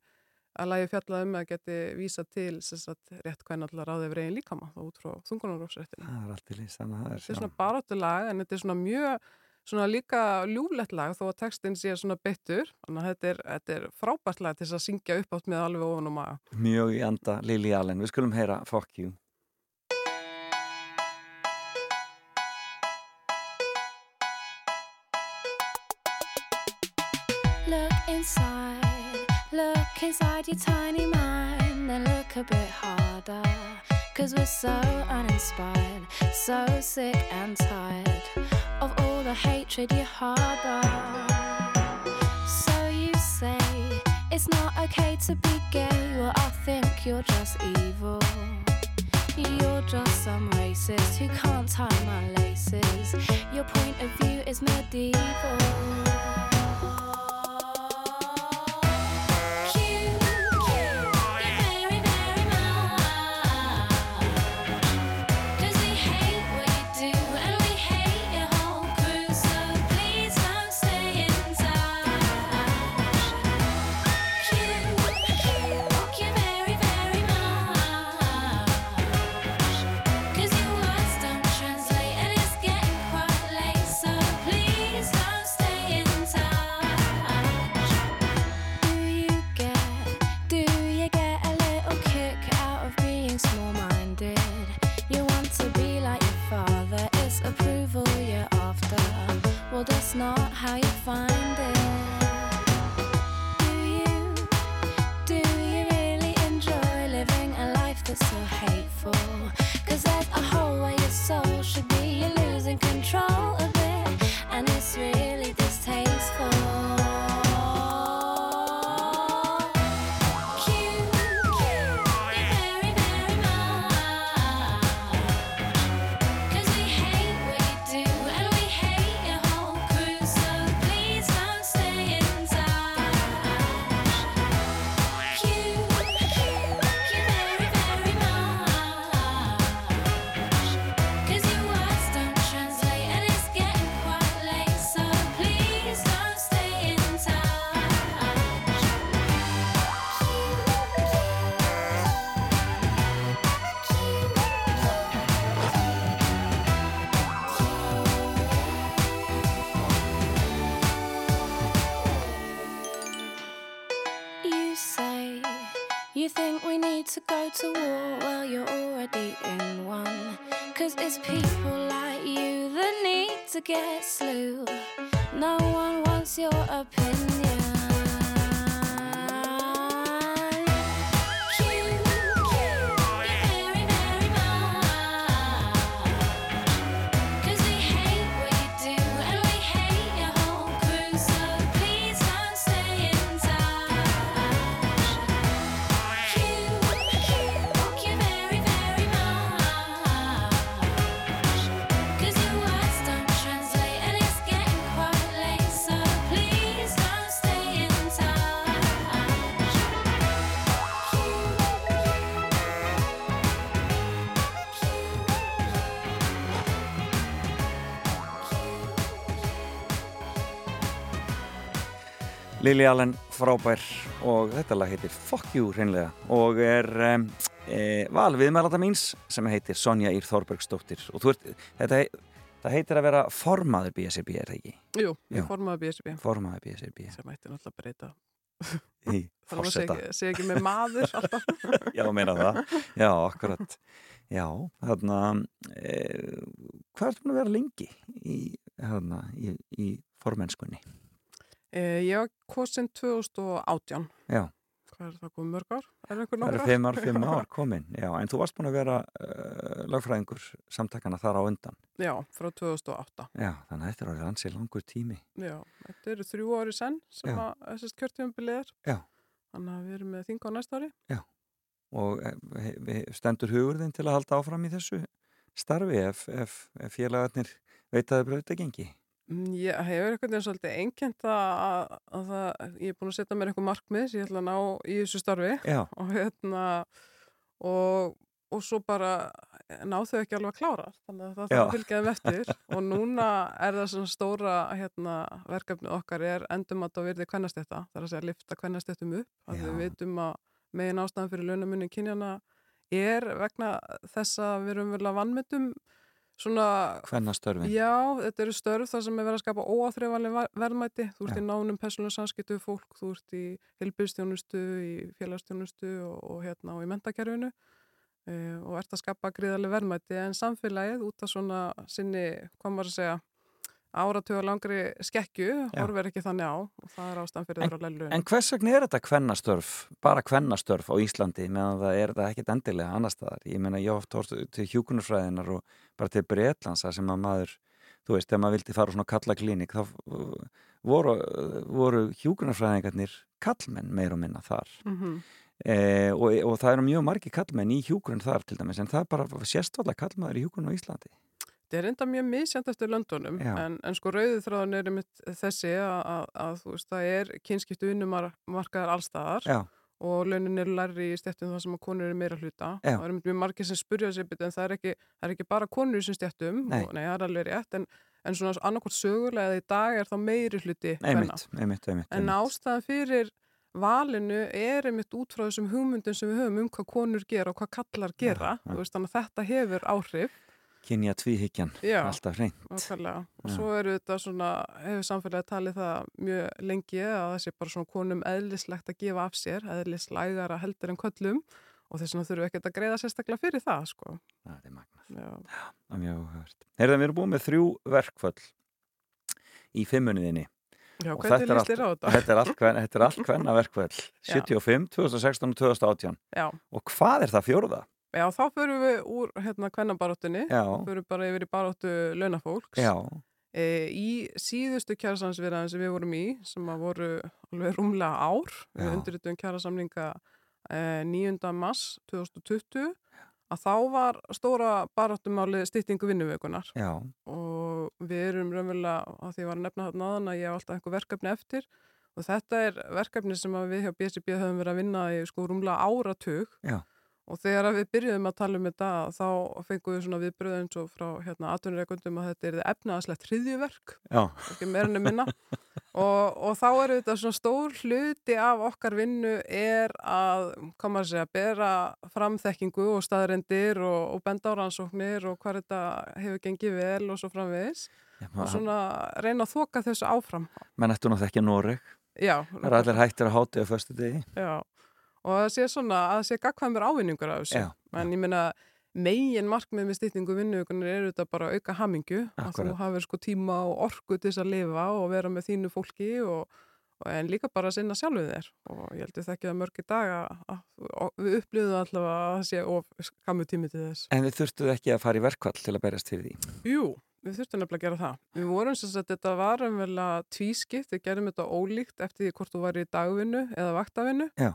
að lægi fjallað um að geti vísa til sagt, rétt hvernig allar ráðið verið einn líkama þá út frá þungunarófsréttinu.
það er allt í lýst, þannig að það er
Þetta er svona baráttu lag en þetta er svona mjög svona líka ljúlegt lag þó að textin sé svona betur þannig að þetta er, þetta er frábært lag til þess að syngja upp átt með alveg ofan og maga.
mjög í anda Lily Allen. Við skulum heyra Fuck You.
Look inside, inside your tiny mind, then look a bit harder. Cause we're so uninspired, so sick and tired of all the hatred you harbor. So you say it's not okay to be gay, well, I think you're just evil. You're just some racist who can't tie my laces. Your point of view is medieval. That's not how you find it. Do you, do you really enjoy living a life that's so hateful? To get slew. No one wants your opinion.
Lily Allen frábær og þetta lag heitir Fuck You hreinlega og er e, val viðmælata míns sem heitir Sonja Ír Þorbergsdóttir og ert, þetta það heitir að vera formaður BSRB er það ekki?
Jú,
Já.
ég formaði BSB
Formaður BSRB
sem ætti náttúrulega breyta
í [LAUGHS]
þannig að sé ekki, sé ekki með maður alltaf [LAUGHS]
Já, meina það. Já, akkurat. Já, þarna, e, hvað ertu búin að vera lengi í, þarna, í, í formennskunni?
E, Ég var kosin 2018
Já,
Hvað er það komið mörg ár? Er
það eru fimm ár, [LAUGHS] fimm ár komin. Já, en þú varst búin að vera uh, lagfræðingur samtakana þar á undan.
Já, frá 2008
Já, þannig að þetta er orðið ansið langur tími.
Já, þetta eru þrjú ári senn sem
Já.
að þessast kjörtífumbilið er
Já.
Þannig að við erum með þinga á næsta ári
Og eh, he- he- stendur hugurðin til að halda áfram í þessu starfi ef, ef, ef félagarnir veit að það bröðt að gengi.
Mm, Ég hefur einhvern veginn svolítið einkent að, að það, ég er búin að setja mér einhver markmið sem ég ætla að ná í þessu starfi. Og hérna og, og svo bara ná þau ekki alveg að klára. Þannig að það þarf að fylgja þeim eftir. Og núna er það svona stóra hérna, verkefni okkar er endum að það verði kvennastetta, það er að segja lifta kvennastettum upp. Að við veitum að megin ástæðan fyrir launamunni kynjana er vegna þess að við erum vel að vannmyndum svona
hvernastörfin.
Já, þetta eru störf þar sem er verið að skapa óáþreifanlega verðmæti. Þú ert
Já.
í nánum persónum samskiptu fólk, þú ert í heilbyrstjónustu, í félagstjónustu og, og hérna og í mentakerfinu uh, og ert að skapa gríðarlega verðmæti en samfélagið út af svona sinni, hvað maður að segja, áratuga langri skekkju,
Já.
horfir ekki þannig á og það er ástæðan fyrir þeirra lellu.
En hvers vegna er þetta kvennastörf, bara kvennastörf á Íslandi meðan það er það ekkit endilega annar staðar? Ég meina, ég oft horfði til hjúkunarfræðinar og bara til Breitlands þar sem að maður, þú veist, þegar maður vildi fara á svona kalla klínik, þá voru, voru hjúkunarfræðingarnir kallmenn meir og minna þar.
Mm
E, og, og það eru mjög margi kallmenn í hjúkunum þar til dæmis, en það er bara sérstvallega kallmaður í hjúkunum á Íslandi.
Það er enda mjög misjant eftir löndunum en, en sko rauðið þráðan er einmitt þessi að, að, að þú veist, það er kynskiptu vinnumarkaðar allstaðar
Já,
og launin eru lærri í stjættum þar sem að konur eru meira hluta.
Já.
Það eru mjög margir sem spurja sér en það er ekki, það er ekki bara konur þessum stjættum
Nei.
og nei, það er alveg rétt en, en svona annarkvort sögulega í dag er þá meiri hluti
einmitt, einmitt, einmitt.
En ástæðan fyrir valinu er einmitt út frá þessum hugmyndum sem við höfum um hvað konur gera og hvað kallar gera.
Já.
Þú veist, þetta hefur áhrif.
Kynja tvíhyggjan, alltaf.
Nákvæmlega. Og svo eru þetta svona, hefur samfélagi talið það mjög lengi að það sé bara svona konum eðlislegt að gefa af sér, eðlislægara heldur en köllum og þess vegna þurfum við ekkert að greiða sérstaklega fyrir það, sko.
Það er magnað.
Já,
Það er mjög höfert. Heyrðan, við erum búin með þrjú verkföll í fimmuniðinni.
Já
Og þetta er
á þetta?
Er allt, þetta er allt [LAUGHS] hvenna verkföll. 75, 2016 og 2018.
Já.
Og hvað er það fjórða?
Já, þá förum við úr hérna kvennabaróttunni, förum bara yfir í baróttu launafólks.
já,
E, í síðustu kjærasamsviðraðin sem við vorum í, sem að voru alveg rúmlega ár, við
Já.
undirritum kjærasamlinga e, 9. mars 2020, að þá var stóra baróttumáli styttingu vinnuvökunar
já,
og við erum raunverulega, að því ég var að nefna þarna áðan að ég hef alltaf einhver verkefni eftir og þetta er verkefni sem við hjá BSB höfum verið að vinna í sko rúmlega áratug
Já.
Og þegar við byrjuðum að tala um þetta þá fengum við svona viðbröð eins og frá hérna atvinnureikundum að þetta er efnaðaslegt hriðjuverk, ekki meira en minna og, og þá er þetta svona stór hluti af okkar vinnu er að, maður að segja, bera framþekkingu og staðrendir og, og benda á rannsóknir og hvað þetta hefur gengið vel og svo framvegis
já
og svona reyna að þoka þessu áfram.
menn eftir nú þekkja Noreg.
Já,
Það er allir hættir að háti á föstu degi.
já. Og það sé svona að það sé gagkvæmur ávinningur af þessu. En ég meina, megin markmið með stýtningu vinnugunar eru þetta bara að auka hamingu. Að
Akkúrat.
þú hafir sko tíma og orku til þess að lifa og vera með þínu fólki og, og en líka bara að sinna sjálfu þér. Og ég held þekki það mörg í dag að, að, að við upplýðum allavega að það sé of skammu tími til þess.
En þið þurftuð ekki að fara í verkfall til að berjast fyrir því.
Jú, við þurftum nefnilega að gera það. Við vorum sem sagt, þetta var umvel tvískipt, við gerum þetta ólíkt eftir því hvort þú var í dagvinnu eða vaktavinnu.
Já.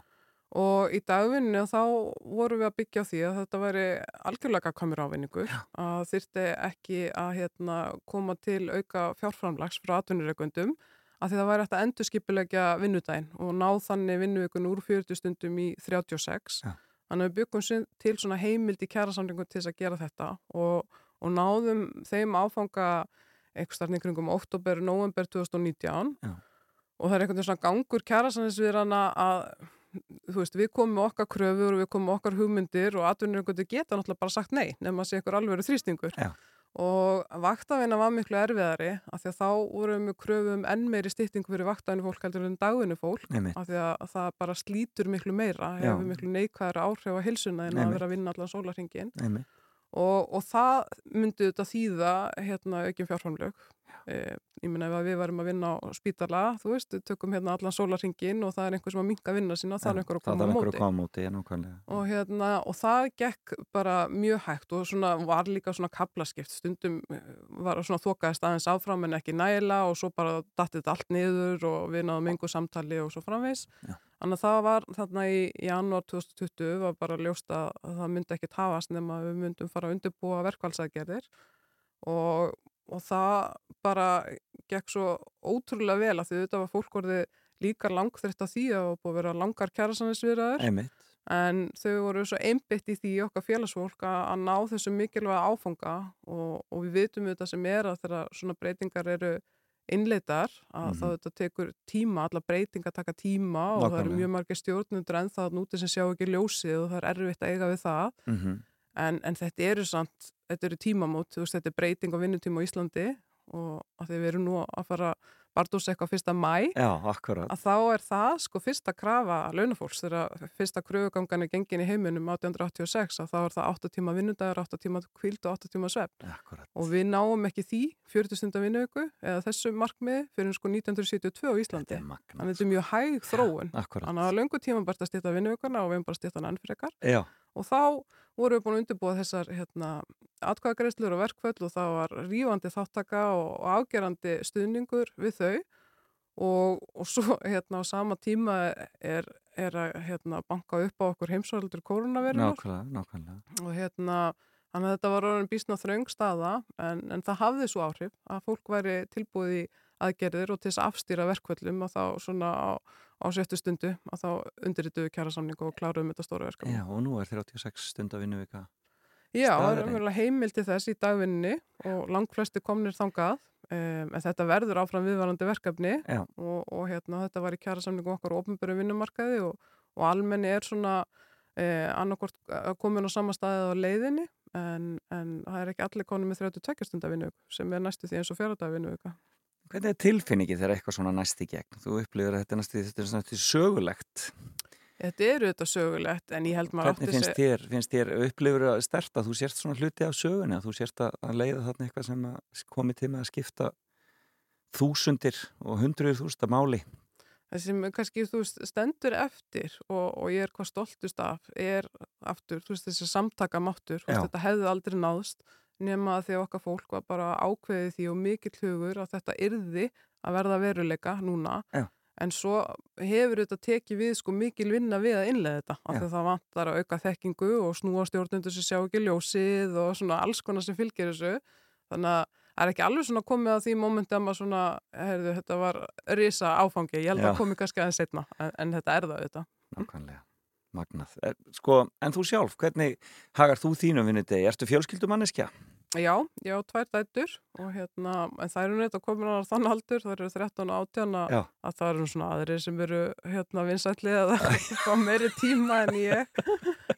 Og í dagvinnu þá vorum við að byggja á því að þetta væri algjörlega komir ávinningur. Að þyrfti ekki að hérna, koma til auka fjárframlags frá atvinnureikundum að því það væri hægt að endurskipilegja vinnudaginn og ná þannig vinnuvikun úr 40 stundum í 36.
Já.
Þannig að við byggum til svona heimild í kjærasamlingum til þess að gera þetta og, og náðum þeim áfanga einhver starfning kringum oktober, november 2019
Já.
og það er einhvern veginn svona gangur kjærasannisviðrana að veist, við komum með okkar kröfur og við komum með okkar hugmyndir og atvinnur geta náttúrulega bara sagt nei nema að sé ykkur alveg þrýstingur
Já.
og vaktavina var miklu erfiðari af því að þá vorum við kröfum enn meiri styttingu fyrir vaktavinu fólk heldur en dagvinu fólk
Einmitt.
af því að það bara slítur miklu meira hefur miklu neikvæðar áhrif á hilsuna en að
Einmitt.
vera að vinna allan sólarhingin og, og það myndi þetta þýða hérna aukin fjárframlög ég meina ef við varum að vinna á spítala þú veist, við tökum hérna allan sólarhingin og það er einhver sem að minka vinna sína það er einhver að koma á
einhver
móti.
að móti,
og, hérna, og það gekk bara mjög hægt og svona var líka svona kaplaskipt stundum eh, var svona þokaðist aðeins áfram en ekki nægilega og svo bara dattið allt niður og við náðum engu samtali og svo framvegs þannig að það var þarna í janúar 2020 var bara ljóst að að það myndi ekki tafast nema við myndum fara að undirbúa verkvælsaðgerðir og, og það bara gekk svo ótrúlega vel að því þetta var fólk orðið líka langþreytt að því að það var búið að vera langar kjærasannisviðraður
Einmitt.
en þau voru svo einbytt í því okkar félagsfólk að, ná þessu mikilvæga áfanga og, og við vitum þetta sem er að þegar svona breytingar eru innleitar að
Mhm.
þá þetta tekur tíma, alla breytingar taka tíma og það eru mjög margir stjórnundur en það núti sem sjá ekki ljósið og það er erfitt að eiga við það
Mm
en, en þetta eru samt, þetta eru tímamót þú veist, þetta er breyting á vinnutíma á Íslandi og því við erum nú að fara Bardós eitthvað fyrsta mæ
Já,
að þá er það sko fyrsta krafa launafólks þegar fyrsta kröfugangan er gengin í heiminum 1886 að þá er það 8 tíma vinnudagur, 8 tíma kvíld og 8 tíma svefn.
Akkurat.
og við náum ekki því 40 stundar vinnuöku eða þessu markmiði fyrir sko 1972 á Íslandi.
Er
þannig að þetta er mjög hæg þróun. Þannig að löngu tíma bara að stýta vinnuökuna og við erum bara enn frekar.
Já,
og þá vorum við búin að undirbúa þessar hérna, atkvæðagreislur og verkföll og það var rífandi þáttaka og, og afgerandi stuðningur við þau og, og svo [LAUGHS] hérna á sama tíma er, er að hérna, banka upp á okkur heimsvældur
nákvæmlega.
og hérna þannig að þetta var orðin bísna þröng staða en, en það hafði svo áhrif að fólk væri tilbúið í aðgerðir og til þess að afstýra verkvöllum og þá svona á, á sjöttu stundu að þá undirrituðu kjæra samningu og kláruðum þetta stóra verkefni.
Já, og nú er 36 stund að vinna vika.
Já, það er umverulega heimil til þess í dagvinni og langflesti komnir þangað um, en þetta verður áfram viðvarandi verkefni og, og hérna þetta var í kjæra samningu okkar ofnböru vinnumarkaði og, og almenni er svona eh, annarkort komin á sama staðið á leiðinni en, en það er ekki allir konum með 32 stundar vinnu sem er næstu því eins og fjáradaga vinnu
Hvernig er tilfinningi þegar eitthvað svona næst í gegn? Þú upplifir að þetta er næst í, þetta er í sögulegt.
Þetta eru þetta sögulegt en ég held maður
Hvernig
átti
finnst þér, finnst þér að stert að þú sérst svona hluti af sögunni, að þú sérst að leiða þarna eitthvað sem komi til með að skipta þúsundir og hundruður þúsunda máli?
það sem kannski þú stendur eftir og, og ég er hvað stoltust af er aftur, þú veist, þessi samtaka máttur, þú veist,
Já.
þetta hefði aldrei náðst nema að því að okkar fólk var bara ákveðið því og mikill hugur að þetta yrði að verða veruleika núna
Já.
en svo hefur þetta tekið við sko mikil vinna við að innlega þetta af því að það vantar að auka þekkingu og snúa stjórnundur sem sjá ekki ljósið og svona alls konar sem fylgir þessu þannig að það er ekki alveg svona komið að því mómenti að maður svona, heyrðu, þetta var risa áfangi, ég held
Já.
að komi kannski aðeins setna, en, en þetta er það þetta.
Nákvæmlega. Magnað. Er, sko, en þú sjálf, hvernig hagar þú þínum vinnudegi? Ertu fjölskyldumanneskja?
Já, ég á tvær dættur og hérna, en það eru neitt að koma á þann aldur, það eru 13 og 18 að,
Já.
að það eru svona aðrir sem eru hérna vinsætli eða [LAUGHS] [LAUGHS] fá meiri tíma en ég.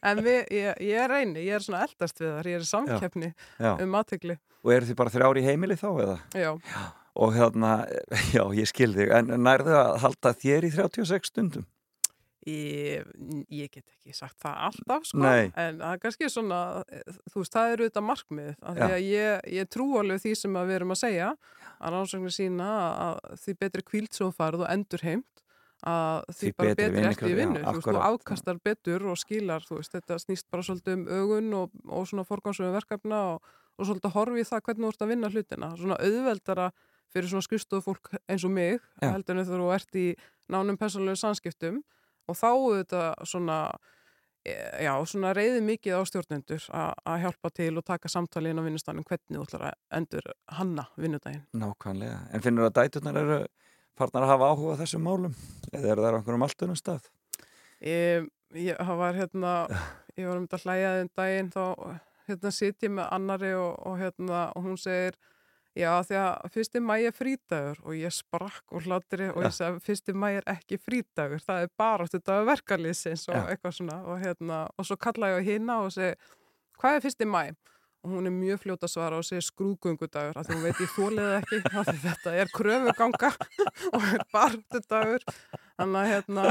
En við, ég, ég reyni, ég er svona eldast við þar, ég er samkeppni
Já.
um aðtegli.
Og eru þið bara þrjári í heimili þá eða?
Já,
Og hérna, [LAUGHS] já, ég skil þig, en nærðu að halda þér í 36 stundum?
Ég, ég get ekki sagt það alltaf, sko,
Nei.
en það er kannski svona, eh, þú veist, það eru þetta markmið, af því að ég, ég trú alveg því sem við erum að segja, að rannsóknir sína að því betri kvíld sem þú farið og endur heimt, að því,
Því
bara
betri
eftir í vinnu, þú veist, þú afkastar betur og skilar, þú veist, þetta snýst bara svolítið um augun og, og svona forgámsöfum verkefna og, og svolítið að horfi í það hvernig þú ert að vinna hlutina, svona auðveldara fyrir svona skrifstofu fólk eins og mig, heldur en þú ert í nánum persónulegu samskiptum og þá þetta svona e, já, svona reyði mikið á stjórnendur að hjálpa til og taka samtali inn á vinnustanum hvernig þú ætlar að endur hanna vinnudaginn.
Nákvæmlega. En finnur að dæturnar eru farnar að hafa áhuga þessum málum? Eða eru það á einhverjum allt önnum stað?
Ég, ég, það var hérna, ég var um þetta hlæjaði um daginn þá hérna sit ég með annari og, og hérna og hún segir Já, því að fyrsti mæ er frídagur og ég sprakk og hlátri og ég sagði fyrsti mæ er ekki frídagur, það er bara þetta verkalýsins og
Já.
eitthvað svona og, hérna, og svo kalla ég á hina og segi, hvað er fyrsti mæ? Og hún er mjög fljót að svara og segir skrúðgöngudagur því hún veit ég þólið ekki því þetta er kröfuganga [LAUGHS] og er bartudagur þannig að hérna,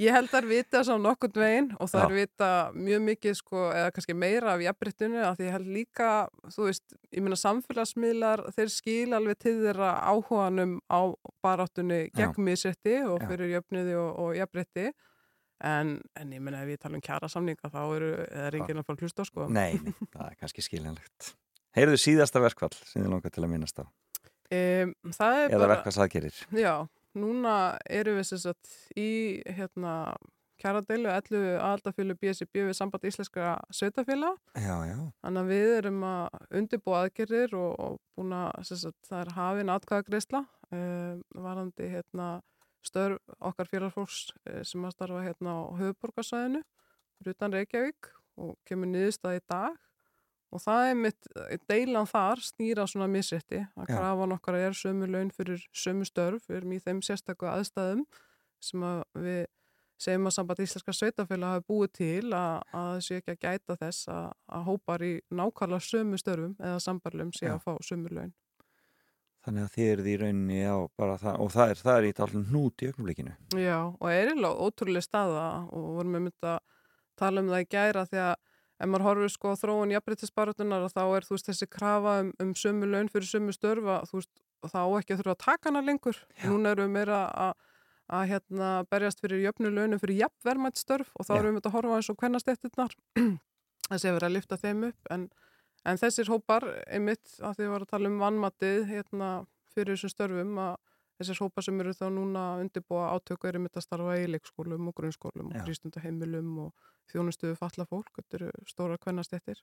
ég held að vita svo nokkurn veginn og það er vita mjög mikið sko, eða kannski meira af jafnbryttinu af því ég held líka, þú veist, ég meina samfélagsmiðlar, þeir skil alveg til þeirra áhuganum á baráttunni gegn misetti og fyrir jöfniði og, og jafnbrytti en, en ég meina ef við talum kjara samninga þá eru, er enginn að fara hlusta sko.
Nei, nei, það er kannski skiljanlegt. Heyrðu síðasta verkfall sem þið langar til að minnast á?
Um, það er
Eða
bara,
verkfallsaðgerir?
já, núna erum við sem sagt í hérna kjaradeilu 11 aðaldafjölu BSB við samband íslenskra sveitafjöla þannig að við erum að undirbúa aðgerðir og, og búin að það er hafin atkvæðagreisla um, varandi hérna störf okkar félagsfólks eh, sem að starfa hérna á höfuborgarsæðinu utan Reykjavík og kemur niðurstað í dag og það er mitt, deilan þar snýra svona misrétti að krafan okkar er sömu laun fyrir sömu störf, við erum í þeim sérstakku aðstæðum sem að við segjum að samband íslenska sveitafélag hafi búið til að, að þessu ekki að gæta þess að, að hópar í nákvæmlega sömu störfum eða sambarlum sé
Já.
að fá sömu laun.
Þannig að þið eruð í rauninni á bara það, og það er, það er í talum hnút í ögnumleikinu.
Já, og er eiginlega ótrúlega staða og vorum við myndið að tala um það í gæra því að ef maður horfir sko þróun jafnbryttisbaratunar þá er þú veist þessi krafa um, um sömu laun fyrir sömu störfa veist þá ekki að þurfa að taka hana lengur.
Já.
Núna erum við meira að að hérna berjast fyrir jöfnu launum fyrir jafnvermætt störf og þá erum við að horfa eins og hvernastettirnar [CLEARS THROAT] þessi hefur verið að lifta þeim upp en, en þessir hópar einmitt að því við varum að tala um vannmatið hérna fyrir þessum störfum að þessir hópar sem eru þá núna að undirbúa átöku eru mitt að starfa í leikskólum og grunnskólum
Já.
og frístundaheimilum og þjónustuðu falla fólk, þetta eru stóra kvennastettir.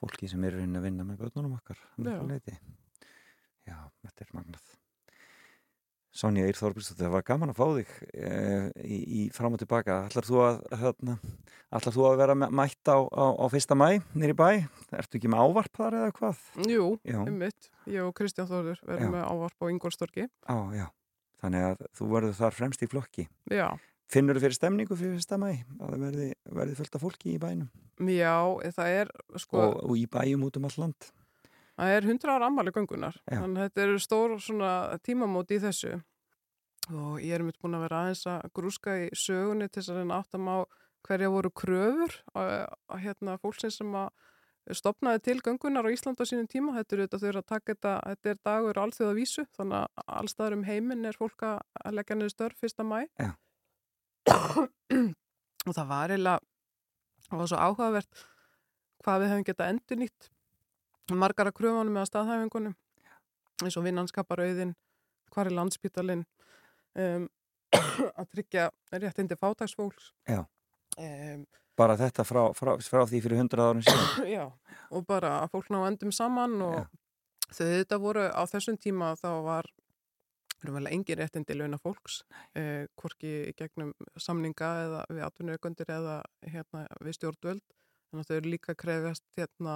Fólki sem eru rauninni að vinna með börnunum okkar. að
Já.
miklu leyti. Já, þetta er magnað. Sonja Eir Þorbjörnsdóttir, það var gaman að fá þig e, í, í fram og tilbaka. Ætlar þú að, hérna, ætlar þú að vera mætt á, á, á fyrsta mæ nýri bæ? Ertu ekki með ávarp þar eða hvað?
Jú,
Já.
einmitt, ég og Kristján Þórður
Já.
verðum með ávarp á Ingolstorki.
Á, já. Þannig að þú verður þar fremst í flokki.
Já,
Finnur þú fyrir stemningu fyrir fyrsta mæ? Að það verði, verði fullt af fólki í bænum?
já, það er sko...
Og, og í bæjum út um all land?
Það er 100 ára ammali göngunar,
Já.
þannig að þetta eru stór tímamóti í þessu. Og ég er mitt búin að vera aðeins að grúska í sögunni til þess að reyna áttam á hverja voru kröfur að, að hérna fólksins sem að stopnaði til göngunar á Ísland á sínum tíma, þetta eru þetta þau eru að taka þetta, þetta er dagur alþjóða vísu, þannig að allstaðar um heiminn er fólk að leggja niður störf fyrsta mæ og það var eiginlega það var svo áhugavert hvað við hefum getað endur nýtt margar af kröfunum eða staðhæfingunum eins og vinnanskaparauðin hvar er landsbítalinn um, [COUGHS] að tryggja réttindi fátagsfólks
Já.
um,
Bara þetta frá, frá, frá því fyrir 100 árum síðan? [COUGHS]
já, og bara að fólk ná endum saman og
Já.
þau þetta voru á þessum tíma þá var engin réttindi launa fólks eh, hvorki gegnum samninga eða við atvinnureikundir eða hérna, við stjórnvöld þannig að þau eru líka krefjast hérna,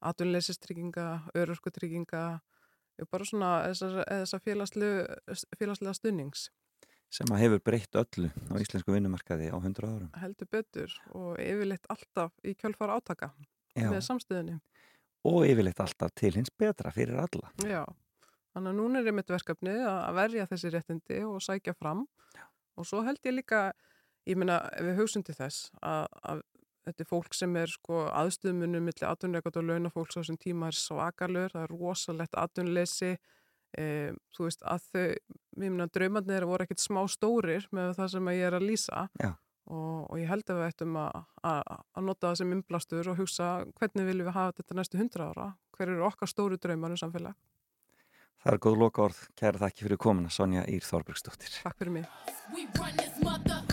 atvinnuleysistrygginga, örorkutrygginga bara svona þessar, félagslega, stunnings
sem að hefur breytt öllu á íslensku vinnumarkaði á 100 árum.
heldur betur og yfirleitt alltaf í kjölfar átaka
Já.
með samstöðunni.
Og yfirleitt alltaf til hins betra fyrir alla.
Já, þannig að núna er einmitt verkefni að verja þessi réttindi og sækja fram og svo held ég líka, ég meina við hugsun til þess að, að þetta er fólk sem er sko aðstöðmunum millir atvinnuleikot og launafólks á þessum tíma er svakalur, það er rosalegt atvinnuleysi. E, þú veist að þau, ég meina draumarnir voru ekkit smá stórir með það sem ég er að lýsa. Og, og ég held að við ættum að, nota það sem innblastur og hugsa hvernig viljum við hafa þetta næstu hundra ára? Hver eru okkar stóru draumar um samfélag?
Það er góð loka orð. Kæra þakki fyrir komuna, Sonja Ír Þorbergsdóttir.
Takk fyrir mig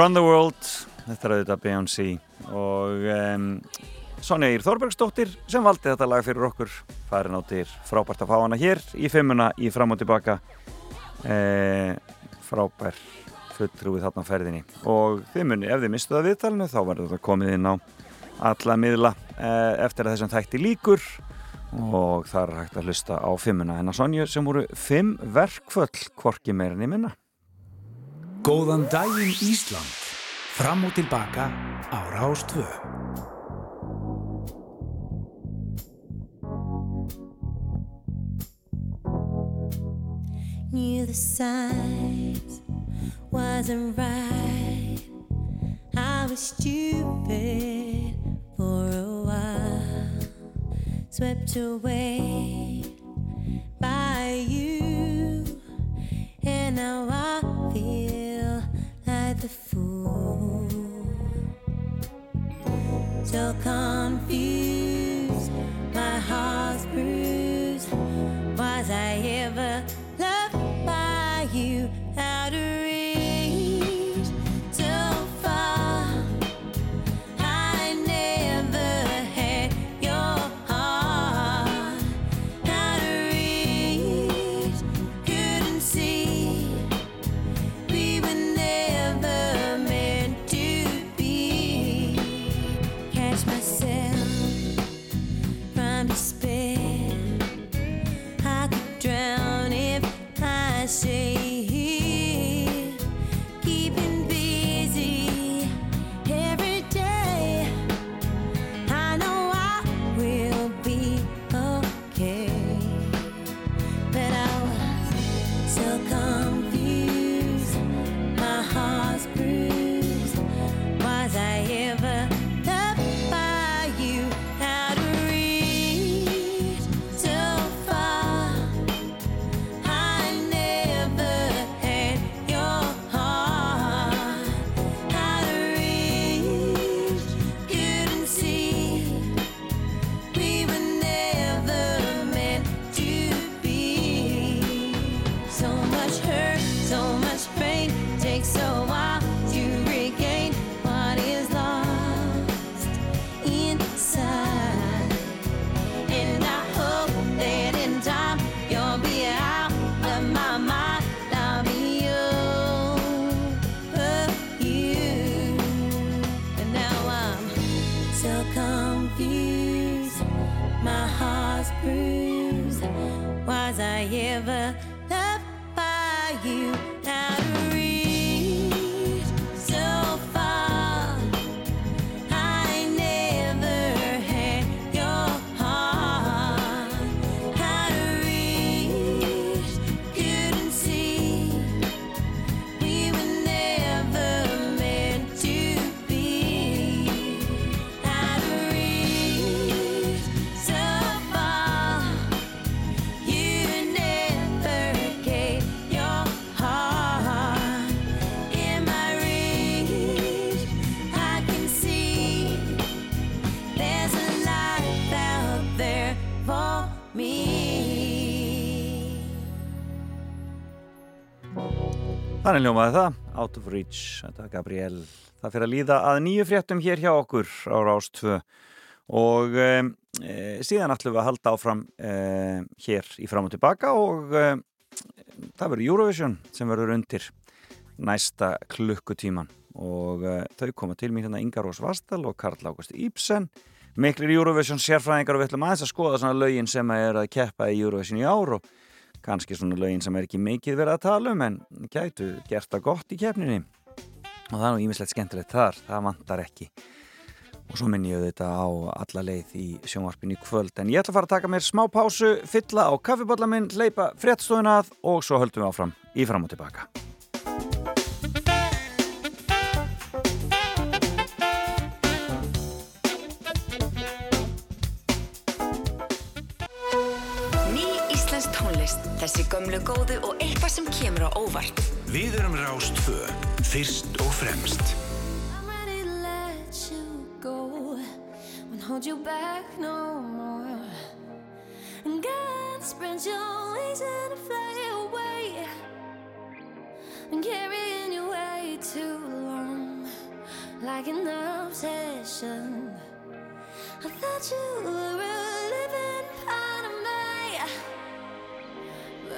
Run the World,
þetta er auðvitað Beyoncé og um, Sonja Ír Þorbergsdóttir sem valdi þetta lag fyrir okkur farin á dyr, frábært að fá hana hér í fimmuna í fram og tilbaka. E, frábær fulltrúið þarna ferðinni. Og þið muni, ef þið mistuða viðtalinu þá verður þetta komið inn á alla miðla e, eftir að þessum þætti líkur og það er hægt að hlusta á fimmuna en að Sonju sem voru fimm verkföll hvorki meirinni minna
Góðan daginn Ísland. Fram og tilbaka á Rástvö.
Knew the signs wasn't right. I was stupid for a while, swept away by you, and now I feel like the fool. So confused, my heart's bruised. Was I ever
Þannig ljómaði það, Out of Reach, þetta er Gabriel. Það fyrir að líða að nýju fréttum hér hjá okkur á Rástvö og e, síðan ætlum við að halda áfram e, hér í fram og tilbaka og e, það verður Eurovision sem verður undir næsta klukkutíman og e, þau koma til mér hérna Inga Rós Vastal og Karl Ágúst Íbsen miklir Eurovision sérfræðingar og við ætlum aðeins að skoða svona lögin sem er að keppa í Eurovision í ár og kannski svona lögin sem er ekki mikið verið að tala um en gætu gert það gott í keppninni. Og það er nú ímislegt skemmtilegt þar, það vantar ekki. Og svo minn ég þetta á alla leið í sjónvarpinu kvöld. En ég ætla að fara að taka mér smá pásu, fylla á kaffiballa minn, hleypa fréttstofuna að og svo höldum við áfram í fram og tilbaka
þessi gömlu góðu og eitthvað sem kemur á óvart.
Við erum Rástvö. Fyrst og fremst.
I'm ready to let you go. Won't hold you back no more. And God spread your wings and fly away. And carrying you way too long. like an obsession. I thought you were a living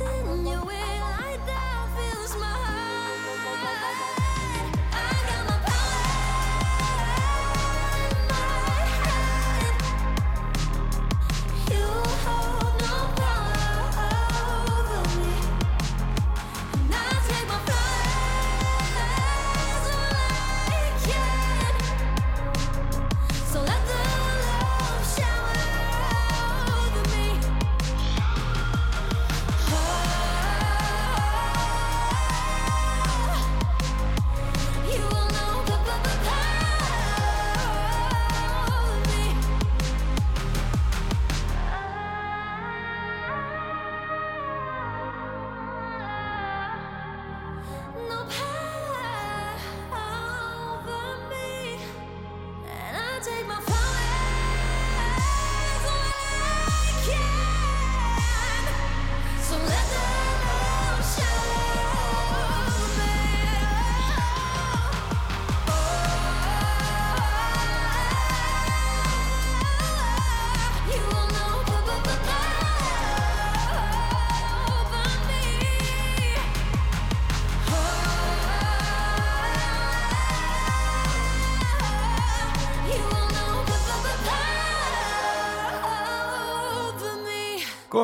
replacing you with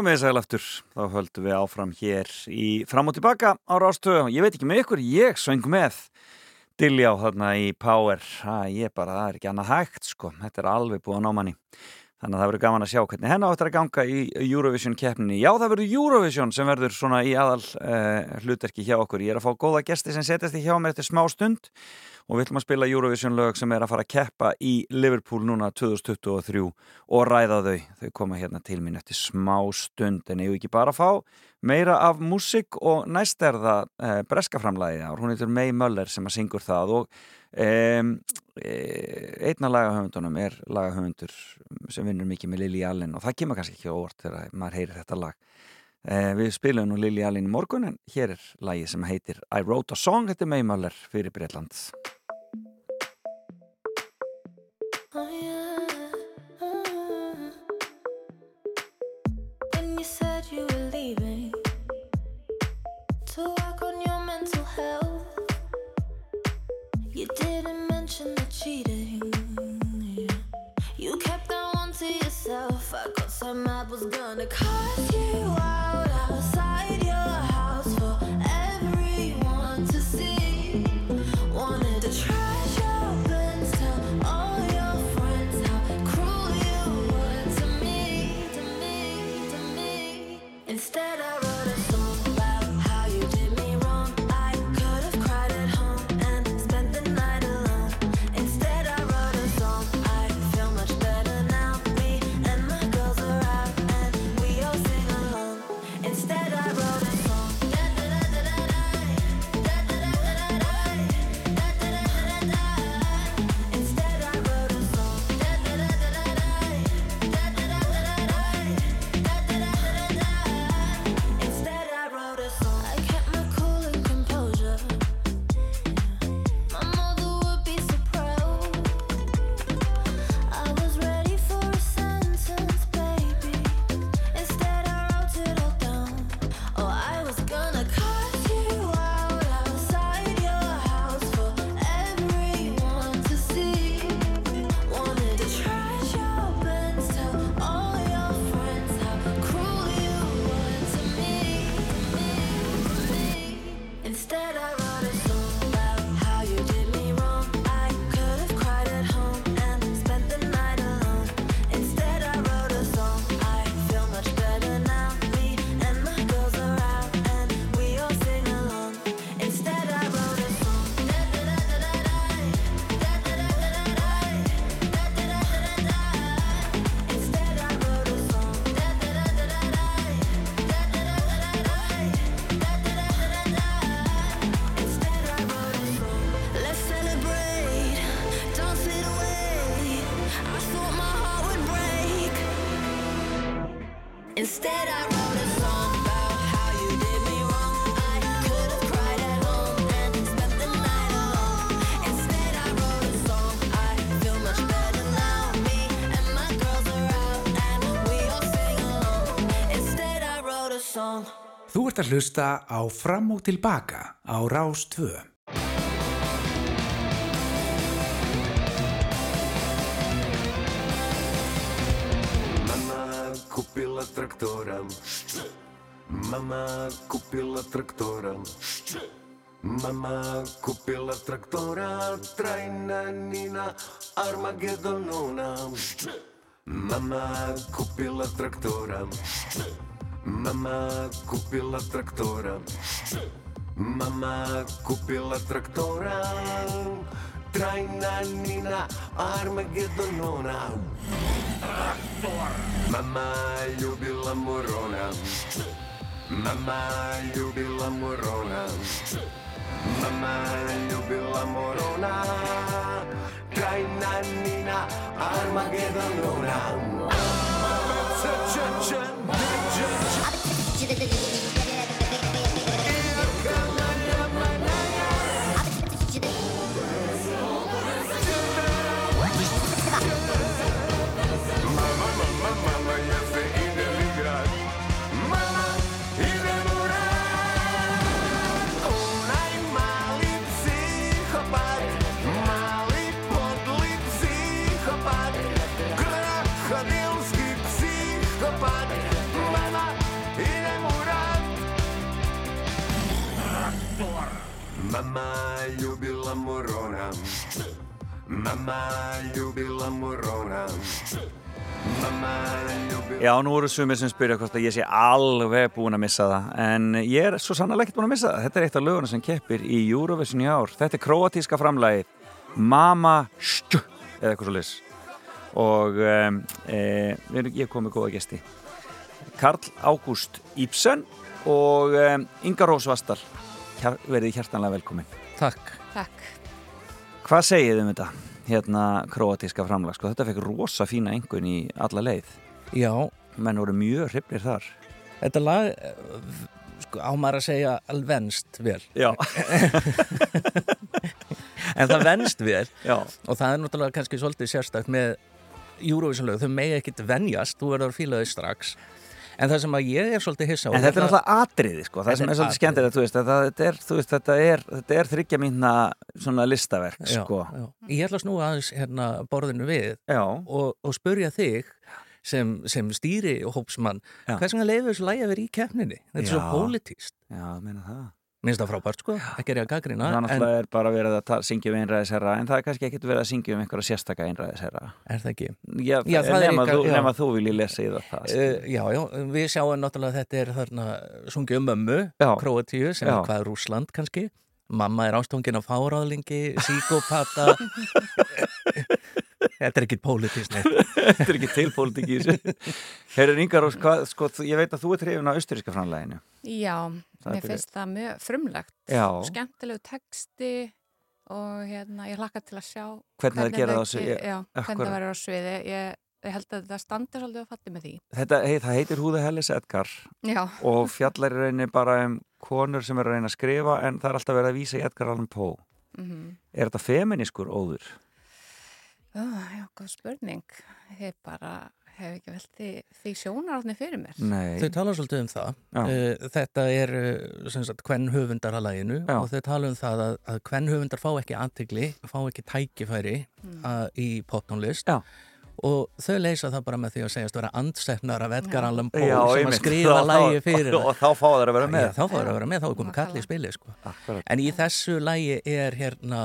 me.
Góðum við sæl aftur, þá höldum við áfram hér í fram og tilbaka á rástöðu. Ég veit ekki með ykkur, ég söng með Dilljá þarna í Power. Ha, ég bara, það er ekki annað hægt sko, þetta er alveg búið að ná manni. Þannig að það verður gaman að sjá hvernig henni áttur að ganga í Eurovision keppninni. Já, það verður Eurovision sem verður svona í aðal uh, hlutverki hjá okkur. Ég er að fá góða gesti sem setjast í hjá mér eftir smá stund og við ætlum að spila Eurovision lög sem er að fara að keppa í Liverpool núna 2023 og ræða þau. Þau koma hérna til mín eftir smá stund en ég vil ekki bara fá meira af músik og næst er það uh, breskaframlæði ár. Hún heitir May Möller sem að syngur það og um, einn af lagahöfundunum er lagahöfundur sem vinnur mikið með Lili Allen og það kemur kannski ekki á orð þegar maður heyrir þetta lag eh, við spilum nú Lili Allen í morgun en hér er lagi sem heitir I Wrote a Song, þetta er May Möller fyrir Breitland
fuck up some apples was gonna cost you
Þú ert að hlusta á Fram og Tilbaka á Rás 2.
Мама купила трактора. Мама купила трактора. Мама купила трактора. Трайна Нина Армагеддонона. Мама купила трактора. Мама купила трактора. Мама купила трактора. Трайна Нина Армагеддонона. Mama ljubila morona Mama ljubila morona Mama ljubila morona Krajna Nina Armagedonona Mama, Mama ljubila morona. Mama ljubila
Já, nú eru sumir sem spyrja hvort að ég sé alveg búin að missa það en ég er svo sannlega ekkert búin að missa það. Þetta er eitt af löguna sem keppir í Eurovision í ár. Þetta er kroatíska framlagið Mama Stj eða eitthvað svo lis og um, e, ég kom með góða gesti. Karl Ágúst Íbsen og um, Inga Rós Vastal Hjar, verið hjertanlega velkomin
Takk.
Takk.
Hvað segið þið um þetta? Hérna kroatíska framlag, sko, þetta fekk rosa fína einhvern í alla leið
Já,
menn voru mjög hrifnir þar
þetta lag, sko, á maður að segja alvenst vel.
Já,
En það venst vel
já,
og það er náttúrulega kannski svolítið sérstakt með Eurovision lög, þau megi ekkit venjast, þú verður að fíla þau strax. En það sem að ég er svolítið hissa á
En þetta er náttúrulega atriði sko, það sem
er
svolítið skemmtilegt, þú veist, þetta, er, veist, þetta er, þetta er þryggja mínna svona listaverk,
Já,
sko.
já. Ég ætla að snúa aðeins hérna borðinu við og, og spurja þig sem, sem stýri hópsmann,
Já.
hvers vegna leiður þessu lægi að vera í keppninni? Þetta er svo
Já.
pólitíst.
já, meina það.
Minnst það frábært sko, ekki er ég að gaggrina.
Það
En
náttúrulega er bara verið að syngja um einræðisherra, en það er kannski ekkert verið að syngja um einhverja sérstaka einræðisherra.
er það ekki?
Já,
Já, það er
nema,
ykkar-
þú,
já.
nema þú vilji lesa í það. það
Uh, já, já, við sjáum náttúrulega að þetta er þarna sungið um mömmu,
Já.
Króatíu, sem er hvað Rússland kannski. Mamma er ástungin á fáráðlingi, síkópata. [LAUGHS] þetta er ekkit pólitískt neitt.
þetta er ekki til pólitík í þessu. Herður Ingar, hvað, sko, ég veit að þú ert hrifin á austuríska framleginu.
Já,
Það
mér finnst það mjög frumlegt.
Já.
Skemmtilegu texti og hérna, ég hlakka til að sjá
Hvernig á Akkúrat.
hvernig það verður á sviði. Ég, ég held að það standi svolítið að fatti með því.
Þetta, hei, það heitir Húða Hellis Edgar
Já,
og fjallar í rauninni bara um konur sem er að reyna að skrifa en það er alltaf verið að vísa í Edgar Allan Poe.
mm
Er þetta feminískur óður?
já, góð spurning. Ég bara hef ekki velt því, því sjónarátni fyrir mér.
Nei.
Þau tala svolítið um það.
Já.
Uh, þetta er sem sagt hvern höfundar að læginu
Já.
og þau tala um það að, að hvern höfundar fá ekki aðtegli, fá ekki tækifæri uh, í poptónlist
Já.
og þau leysa það bara með því að segjast vera andstefnar af Edgar. Allan Poe sem að
einmitt.
skrifa [LAUGHS] lægi fyrir
Og þá fá það að vera með.
Já, þá fóður að vera með, þá er komið kall í spili sko.
Akkurat.
En í þessu lægi er hérna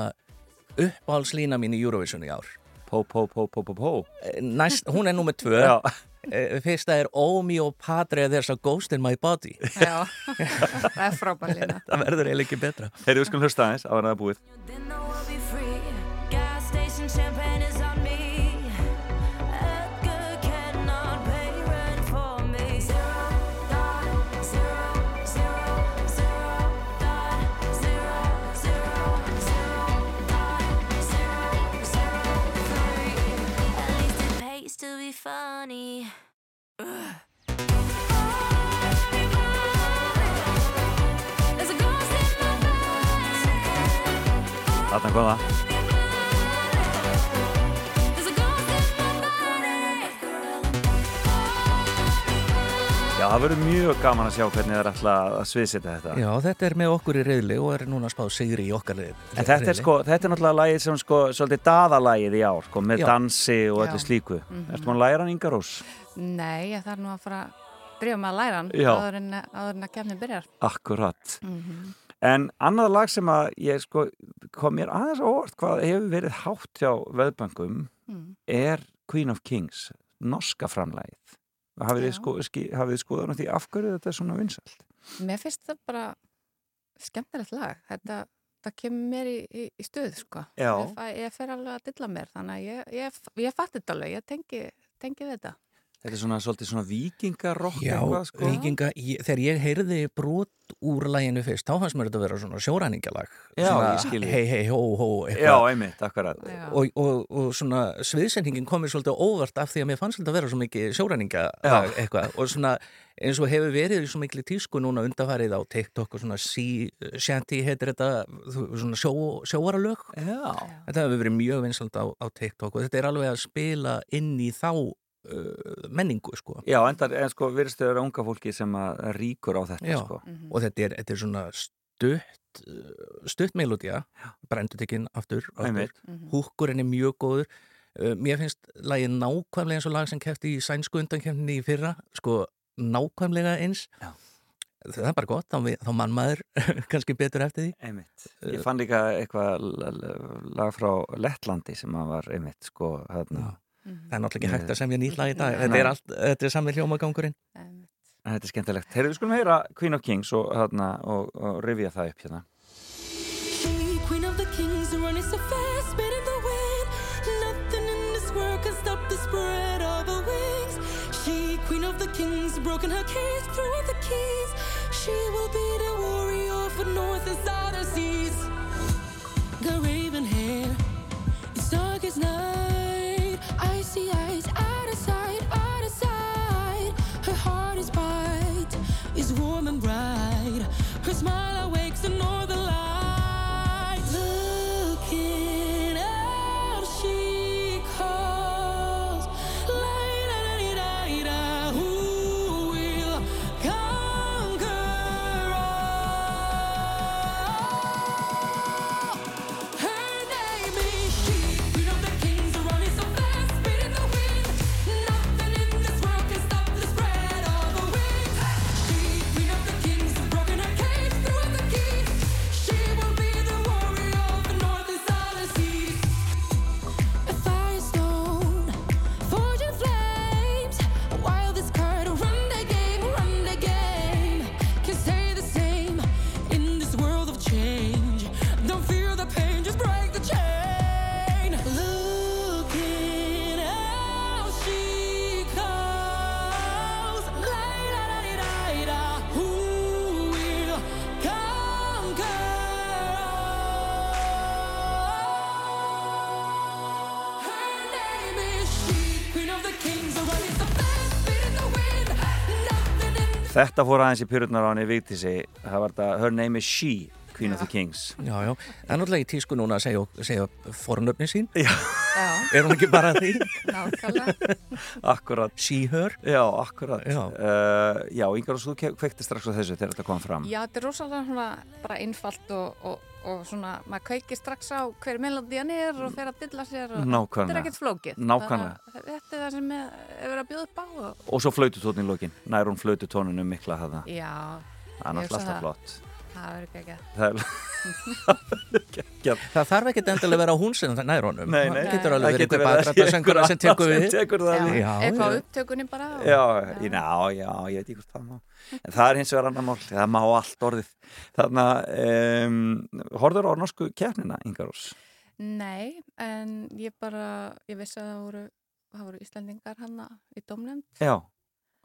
uppáhaldslína mín í Eurovision í ár.
Pó, pó, pó, pó, pó, pó.
Eh, Næst, hún er nummer tvö.
Já.
Eh, Fyrsta er Oh mio padre there's a ghost in my body.
Já, [LAUGHS] það er frábælina. [LAUGHS]
Það verður eiginlega ekki betra.
Heyrðu, við skulum hlusta aðeins, en það er búið.
To be funny. There's a ghost
Já, það verður mjög gaman að sjá hvernig það er alltaf að sviðsita þetta.
Já, þetta er með okkur í reyðli og er núna að spá sigri í okkar reyðli.
En þetta er, sko, þetta er náttúrulega lagið sem sko, svolítið daðalagið í ár, sko, með
Já.
dansi og
Já.
öllu slíku.
Mhm.
Ertu maður að læra hann Inga Rós?
Nei, ég þarf nú að fara að drífa með að læra hann áður en, áður en að kemni byrjar.
Akkurat.
Mhm.
En annað lag sem að ég sko kom mér aðeins á óvart hvað hefur verið hátt hjá veðbangum
Mm.
er Queen of Kings, norska framlægið. Hafið þið, sko, skoðan á því af hverju þetta er svona vinsælt?
Mér finnst það bara skemmtilegt lag. Þetta, það kemur mér í, í, í stuð, sko. Ég, ég fer alveg að dilla mér, þannig að ég, ég, ég fatt þetta alveg, ég tengi, tengi þetta.
Þetta er svona svolítið svona vikingarokk
Já,
eitthvað, sko.
vikinga, ég, þegar ég heyrði brot úr læginu fyrst, þá fannst mér þetta að vera svona sjóræningjalag.
Já,
svona,
ég skil þig.
Hei, hei, hó, hó, eitthvað.
Já, einmitt, akkurat.
Og, og, og svona sviðsendingin komið svolítið óvart af því að mér fannst þetta að vera svo mikið sjóræningjalag
Já.
eitthvað og svona eins og hefur verið svo miklu tísku núna undarfarið á TikTok og svona sea shanty heitir þetta þú- svona sjó, sjóaralög
Já.
þetta hefur verið mjög vinsald á, á TikTok og þetta er alveg að spila inn í þá menningu sko
Já, en, það- en sko virðist þau vera unga fólki sem að ríkur á þetta,
Já,
sko.
og þetta er, þetta er svona stutt uh, stutt melodía brendur tekinn aftur, aftur.
Einmitt.
húkkurinn er mjög góður uh, mér finnst lagið nákvæmlega eins og lag sem kefti í sænsku undankefninni í fyrra sko nákvæmlega eins
Já.
það er bara gott, þá, þá mann maður [LAUGHS] kannski betur eftir því
Einmitt. Ég fann líka eitthvað lag frá Lettlandi sem að var einmitt, sko, hérna.
Það er náttúrulega ekki hægt að semja nýtt lag í dag þetta er, allt, þetta er sami hljómagangurinn
En þetta er skemmtilegt. Heyrðu, við skulum heyra Queen of Kings og, hérna, og, og rifja það upp hérna.
She, queen of the kings, running so fast, spinning the wind. Nothing in this world can stop the spread of her wings. She, queen of the kings, broken her cage, threw out the keys. She will be the warrior for north and southern smile
Þetta fór aðeins í pyrurnar á henni Vigdísi. Það var þetta Her Name is She, Queen of the Kings.
Já, já, það er náttúrulega í tísku núna að segja, segja fornöfni sín
Já.
Já.
Er hún ekki bara því?
Nákvæmlega. [LAUGHS]
Akkurat.
She, her.
Já, akkurat.
Já.
Uh, já, Ingar, þú ke- kveikti strax á þessu þegar þetta kom fram.
Já, þetta er rosalega svona bara einfalt og, og, og svona, maður kveikir strax á hver melodían er og fer að dilla sér og
Nákvæmlega.
þetta er ekkert flókið. Þetta er það sem er, er verið að bjóða upp á og,
Og svo flaututónin í lokin. Nær hún flaututóninu mikla það. Er náttúrulega alltaf flott.
Það verður ekki ekki.
Það geggjað.
Það þarf ekkert endilega að vera hún sem það nær honum
Nei, nei.
Það getur alveg verið söngura
einhver
sem tekur við
Eitthvað upptökunni bara.
Já, já, já, ég veit ekki hvort það má. En það er hins vegar annar mál. Það má allt orðið. Þannig að, um, horður á norsku keppnina, Ingarós?
Nei, en ég bara, ég vissi að það voru, það voru Íslandingar hana í domnefnd.
Já,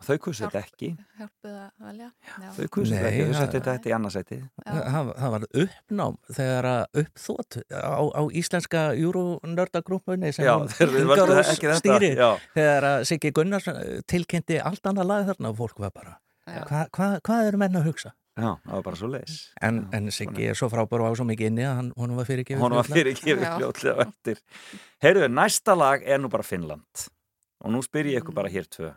þau kusið þetta ekki.
Hjálpuð að velja. Já.
Þau kusið þetta ekki, þau
það-
settu þetta í annarsæti.
Það, það var uppnám þegar að uppþót á, á íslenska júrunördagrúpunni sem hún
þetta,
stýrir
já.
þegar að Siggi Gunnars eh, tilkynnti allt annað lag þarna og fólk var bara hvað hva, hvað eru menn að hugsa?
Já, það var bara svo leis.
En, en Siggi er svo frábær og á svo mikið inni að hann, honum var fyrir ekki
Hún var fyrir gefið
Já.
fljótlega á eftir. Heyrðu, næsta lag er nú bara Finnland. Og nú spyr ég ykkur bara hér tvö.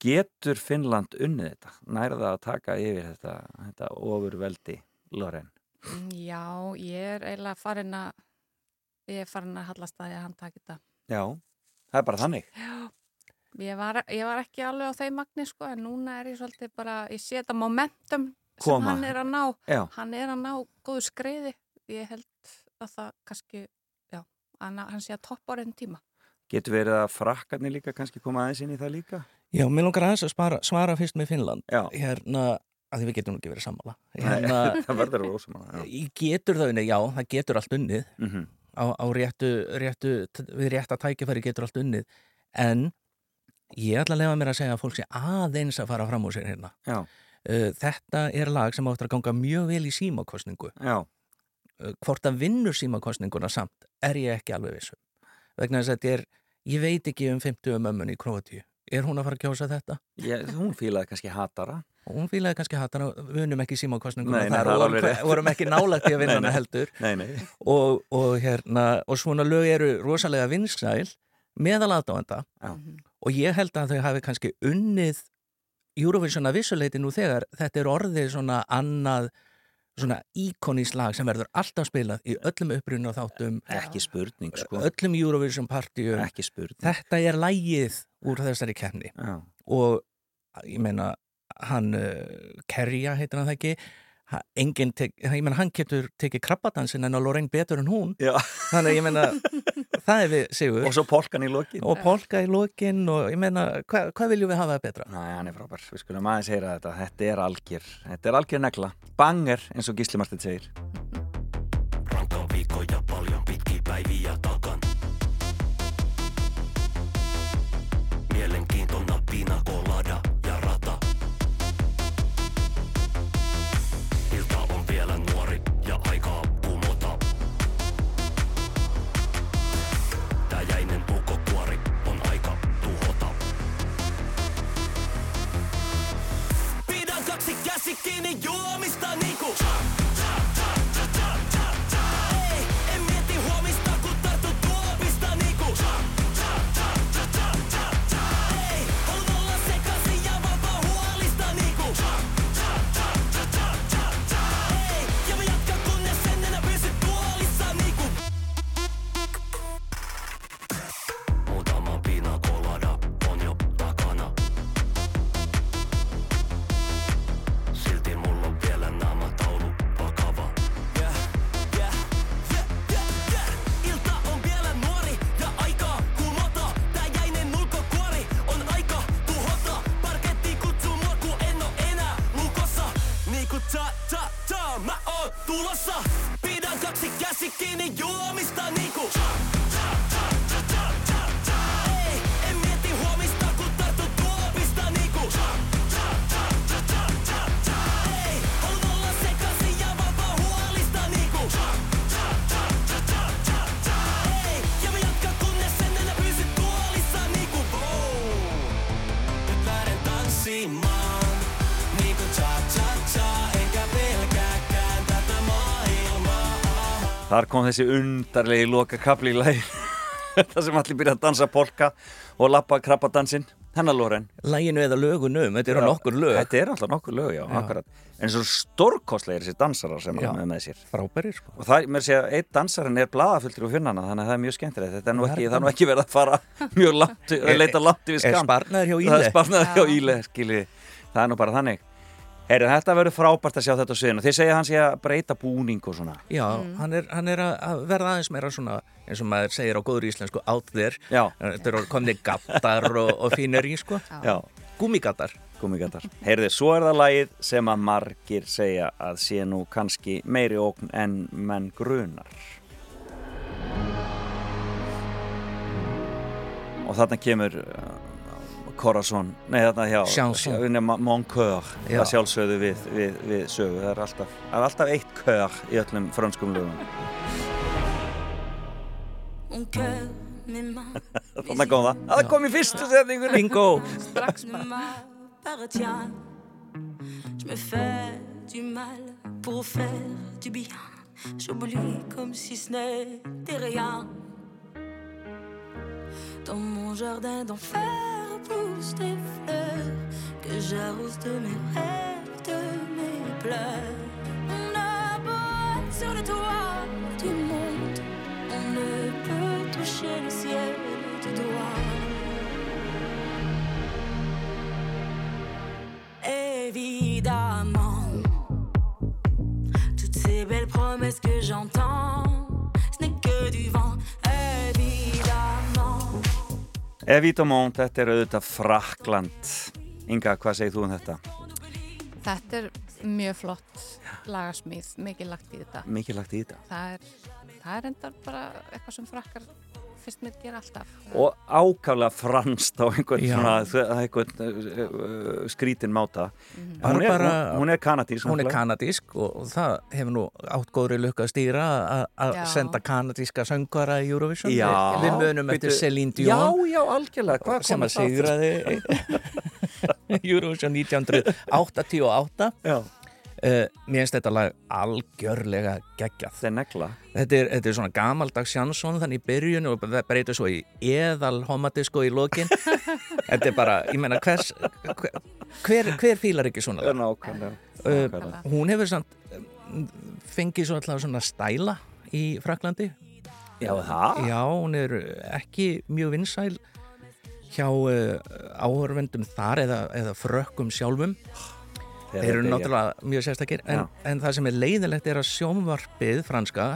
Getur Finnland unnið þetta? Nærða að taka yfir þetta, þetta ofurveldi, Loren?
Mm, Já, ég er eiginlega farin að ég er farin að hallast að ég að hann taki þetta.
Já, það er bara þannig.
Ég var, ég var ekki alveg á þeim magni sko, en núna er ég svolítið bara, ég sé þetta momentum sem
Koma.
hann er að ná.
Já.
Hann er að ná góðu skreiði. Ég held að það kannski, já, hann, sé að toppa reyndum tíma.
Getur verið að frakkarnir líka kannski koma aðeins inn í það líka?
Já, mér langar aðeins að spara, svara fyrst með Finnland.
Já.
Hérna, að því við getum ekki verið sammála. Hérna, [LAUGHS]
það verður að manna.
Í getur það unnið, já, það getur allt unnið
Mhm.
á, á réttu, réttu, við rétta tækifæri getur allt unnið en ég ætla að lefa mér að segja að fólk sé aðeins að fara fram úr sér hérna. Uh, þetta er lag sem áttur að ganga mjög vel í símakostningu. Uh, hvort að vinnur símakostninguna samt er ég ekki alveg vissum vegna þess að þetta er, ég veit ekki um 50 um ömmun í Króatíu er hún að fara að kjósa þetta?
Ég, hún fílaði kannski hatara.
Hún fílaði kannski hatana, við unum ekki
það er
og
alveg
vorum, vorum ekki nálægt í að vinna hana heldur
Nei, nei.
og, og, hérna, og svona lög eru rosalega vinsæl meðal aðdáenda
Já.
og ég held að þau hafi kannski unnið Eurovision að vissuleiti nú þegar þetta er orðið svona annað svona íkonís lag sem verður alltaf spilað í öllum uppruna þáttum
Ekki spurning, sko.
öllum Eurovision partíum
Ekki spurning.
þetta er lægið úr þessari kefni
Já.
og ég meina hann uh, Kerja heitir hann það ekki enginn ég meina hann getur tekið krabbadansin en að Lorraine betur en hún
Já.
þannig ég meina [LAUGHS] það er við sigur
Og svo polkan í lokin.
og polka í lokin og ég meina hva, hvað viljum við hafa það betra
Næ, hann er frábær. Við skulum aðeins heyra þetta. Þetta er algjör. Þetta er algjör negla. Banger, eins og Gísli Martin segir.
Rankka viikkoja paljon pitkiä päiviä takan.
Þar kom þessi undarlegi loka kapli í lagi. [LAUGHS] Það sem allir byrja að dansa polka og lappa krabbadansinn. Hennar Loren.
læginu eða lögunum, þetta eru nokkur lög
Þetta er alltaf nokkur lög, já, akkurat. En svo stórkostlegir þessi dansarar sem
Já.
hann er með sér.
frábærir sko.
Og það, mér sé að einn dansarinn er blaðafultur úr finnana, þannig að það er mjög skemmtilegt. Þetta er nú
Það er
ekki,
það.
það er nú ekki verið að fara [LAUGHS] mjög langt,
Er-
að leita langt yfir
er
skam.
sparnaður hjá
Það
Íle?
er sparnaður hjá
Já.
Íle, skiljið. Það er nú bara þannig. Heyri, þetta verður frábært að sjá þetta á sviðinu. Þið segja að hann sé að breyta búning og svona.
Já, hann, er, hann er að að verða aðeins meira svona eins og maður segir á góður íslensku out there
Já.
þetta eru komni gattar og, og fínir í sko
Já.
gúmigattar
Gúmigattar. Heyrðu, svo er það lagið sem að margir segja að sé nú kannski meiri ókn en menn grunar. Og þarna kemur uh, Corazon, nei þarna hjá Mon Coeur, það sjálfsögðu við, við, við sögu. Það er alltaf, það er alltaf eitt coeur í öllum frönskum lögum. [LAUGHS] Þarna kom það. Það kom í fyrstu setningunni.
Bingo!
Je me fais du mal pour faire du bien. J'oublie comme si ce n'était rien. Dans mon jardin d'enfer tous tes fleurs, que j'arrose de mes rêves, de mes pleurs. On a sur le toit du monde, on ne peut toucher le ciel du doigt. Évidemment, toutes ces belles promesses que j'entends, ce n'est que du vent.
Evítamón, þetta er auðvitað Frakland. Inga, hvað segir þú um þetta?
Þetta er mjög flott lagasmíð, mikið lagt í þetta.
Mikið lagt í þetta.
Það er, það er endar bara eitthvað sem frakkar fyrst mér gera alltaf.
Og ákaflega franskt á einhvern,
Já.
svona, einhvern uh, skrítin máta.
Mhm.
En Hún, er,
Bara-
hún, hún er kanadísk.
hún er kanadísk og, og það hefur nú átt góðri lukka að stýra að- að
Já.
senda kanadíska söngvara í Eurovision
Já.
við, munum eftir Celine
Já,
Dion
já, algjörlega. Hvað
sem að sigraði [LAUGHS] Eurovision 1988
Já,
uh, mér finnst þetta lag algjörlega geggjað
það er negla.
þetta er, þetta er svona gamaldags Jansson þannig í byrjun og það breytir svo í eðal homadisko í lokin [LAUGHS] þetta er bara, ég meina hvers hver, hver fílar ekki svona?
Nákvæmlega.
Uh, hún hefur samt um, fengið svo alltaf svona stæla í Fraklandi
Já, það?
já, hún er ekki mjög vinsæl hjá uh, áhörvendum þar eða, eða frökkum sjálfum
Þegar
þeir eru
er-
náttúrulega mjög sérstakir en, en það sem er leiðilegt er að sjónvarpið franska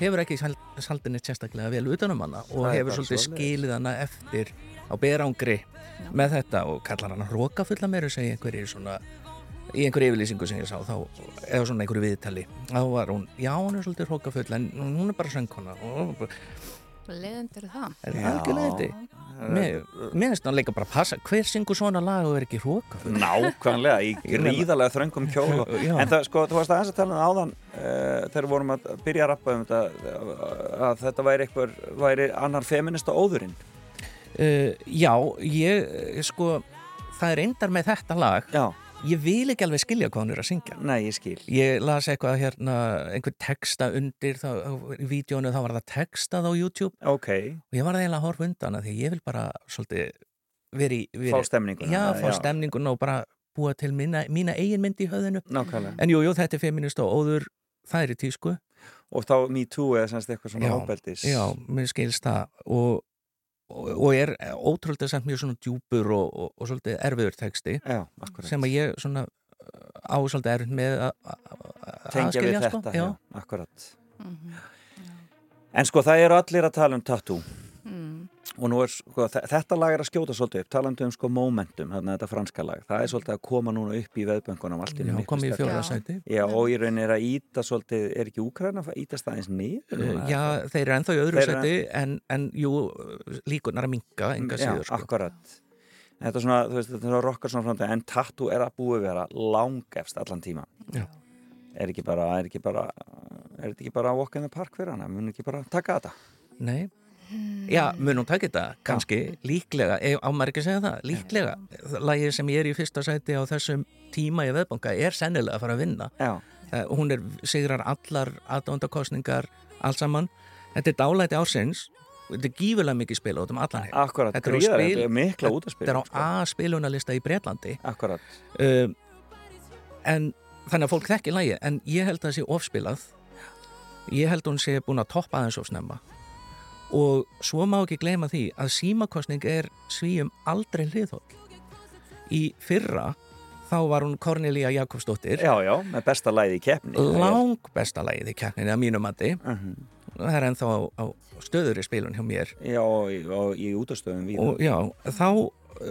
hefur ekki saldinni sérstaklega vel utanum hana og
Það
hefur svolítið skilið hana eftir á berangri með þetta og kallar hana rókafulla meira segja einhverjir svona í einhverju yfirlýsingu sem ég sá þá, eða svona einhverju viðtali. Þá var hún, já hún er svolítið rókafull en hún er bara söngkona. Og
Leðendur það.
er algjörlega þetta mér mér finnst hann leika bara að passa. Hver syngur svona lag og er ekki rókafull
Nákvæmlega, í [LAUGHS] gríðarlega þröngum kjól og-. En það, sko, þú varst aðeins að tala um það áðan uh, þegar við vorum að byrja að rappa um þetta að þetta væri eitthvað væri annar feminista óðurinn.
Uh, já, ég sko, það er endar með þetta lag
Já,
ég vil ekki alveg skilja hvað hann er að syngja.
Nei, ég skil.
Ég las eitthvað hérna einhver texta undir þá, í vídjónu þá var það textað á YouTube.
Ok,
og ég var eiginlega að horfa undan því ég vil bara svolítið veri, veri
fá stemninguna
já, fá stemninguna og bara búa til mína, mína eigin mynd í höfðinu.
Nákvæmlega.
En jú, jú, þetta er feminist og óður það er í tísku.
Og þá Me Too eða semst eitthvað svona
Já,
óbeldis
já, mér skilst það. Og, og, er ótrúlega samt mjög svona djúpur og, og, og svolítið erfiður texti
Já,
sem að ég svona á svolítið erfitt með að-
Tengja við
aðskilja,
þetta,
sko.
já,
já.
akkurat
Mhm.
En sko, það eru allir að tala um tattoo
Mm.
Og nú er sko, þe- þetta lag er að skjóta svolítið upp talandi um sko momentum, þarna þetta franska lag það er svolítið að koma núna upp í veðböngunum allt í miklu
komið í
sterkara.
fjóra
Já.
sæti
Já, og í rauninni er að íta svolítið, er ekki Úkraina að íta staðins núna?
Já, þeir eru ennþá í öðru sæti en, en jú, líkunar að minka enga síður sko.
akkurat Þetta er svona, þú veist, þetta er svona rockar svona framtíð en tattoo er að búið vera langefst allan tíma
Já.
Er ekki bara, er ekki bara er ekki bara
já, mun hún taka þetta? Kannski, líklega, e, á maður ekki að segja það? Líklega, lagið sem ég er í fyrsta sæti á þessum tíma í veðbanka er sennilega að fara að vinna.
Já,
uh, hún er, sigrar allar aðdóndakostningar, allt saman. Þetta er dálæti ársins. Þetta er gífulega mikið spila út um allan heim.
Akkurat,
Þetta er spil-
þetta er mikla út að
þetta er á
spila
A-spilunarlista í Breitlandi
Akkurat,
uh, en þannig að fólk þekki lægi en ég held að það sé ofspilað. Ég held að hún sé búin að toppa aðeins of snemma og svo má ekki gleyma því að símakostning er svíum aldrei hliðhóll í fyrra þá var hún Cornelia Jakobsdóttir.
Já, já, með besta læði í keppni
lang besta lægið í keppninni að mínu mati.
Mhm.
það er ennþá á, á stöður í spilun hjá mér.
Já, og, í- í útastöðum
og já, þá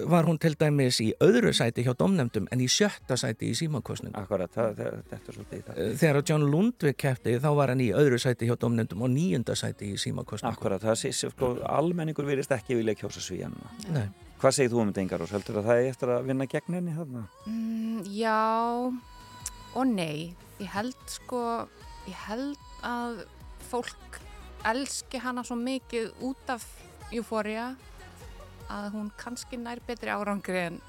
var hún til dæmis í öðru sæti hjá domnefndum en í sjötta sæti í símakostningu
Akkurat, það, það, þetta er svolítið í það
þegar John Lundvik kefti þá var hann í öðru sæti hjá domnefndum og níunda sæti í símakostningu
Akkurat, það sé, sko, almenningur virðist ekki vilja kjósa svíjanna
Nei.
Hvað segir þú um þetta Ingarós? Heldur að það er eftir að vinna gegn henni þarna?
Mm, já og nei. Ég held sko, ég held að fólk elski hana svo mikið út af Euphoria að hún kannski nær betri árangri en,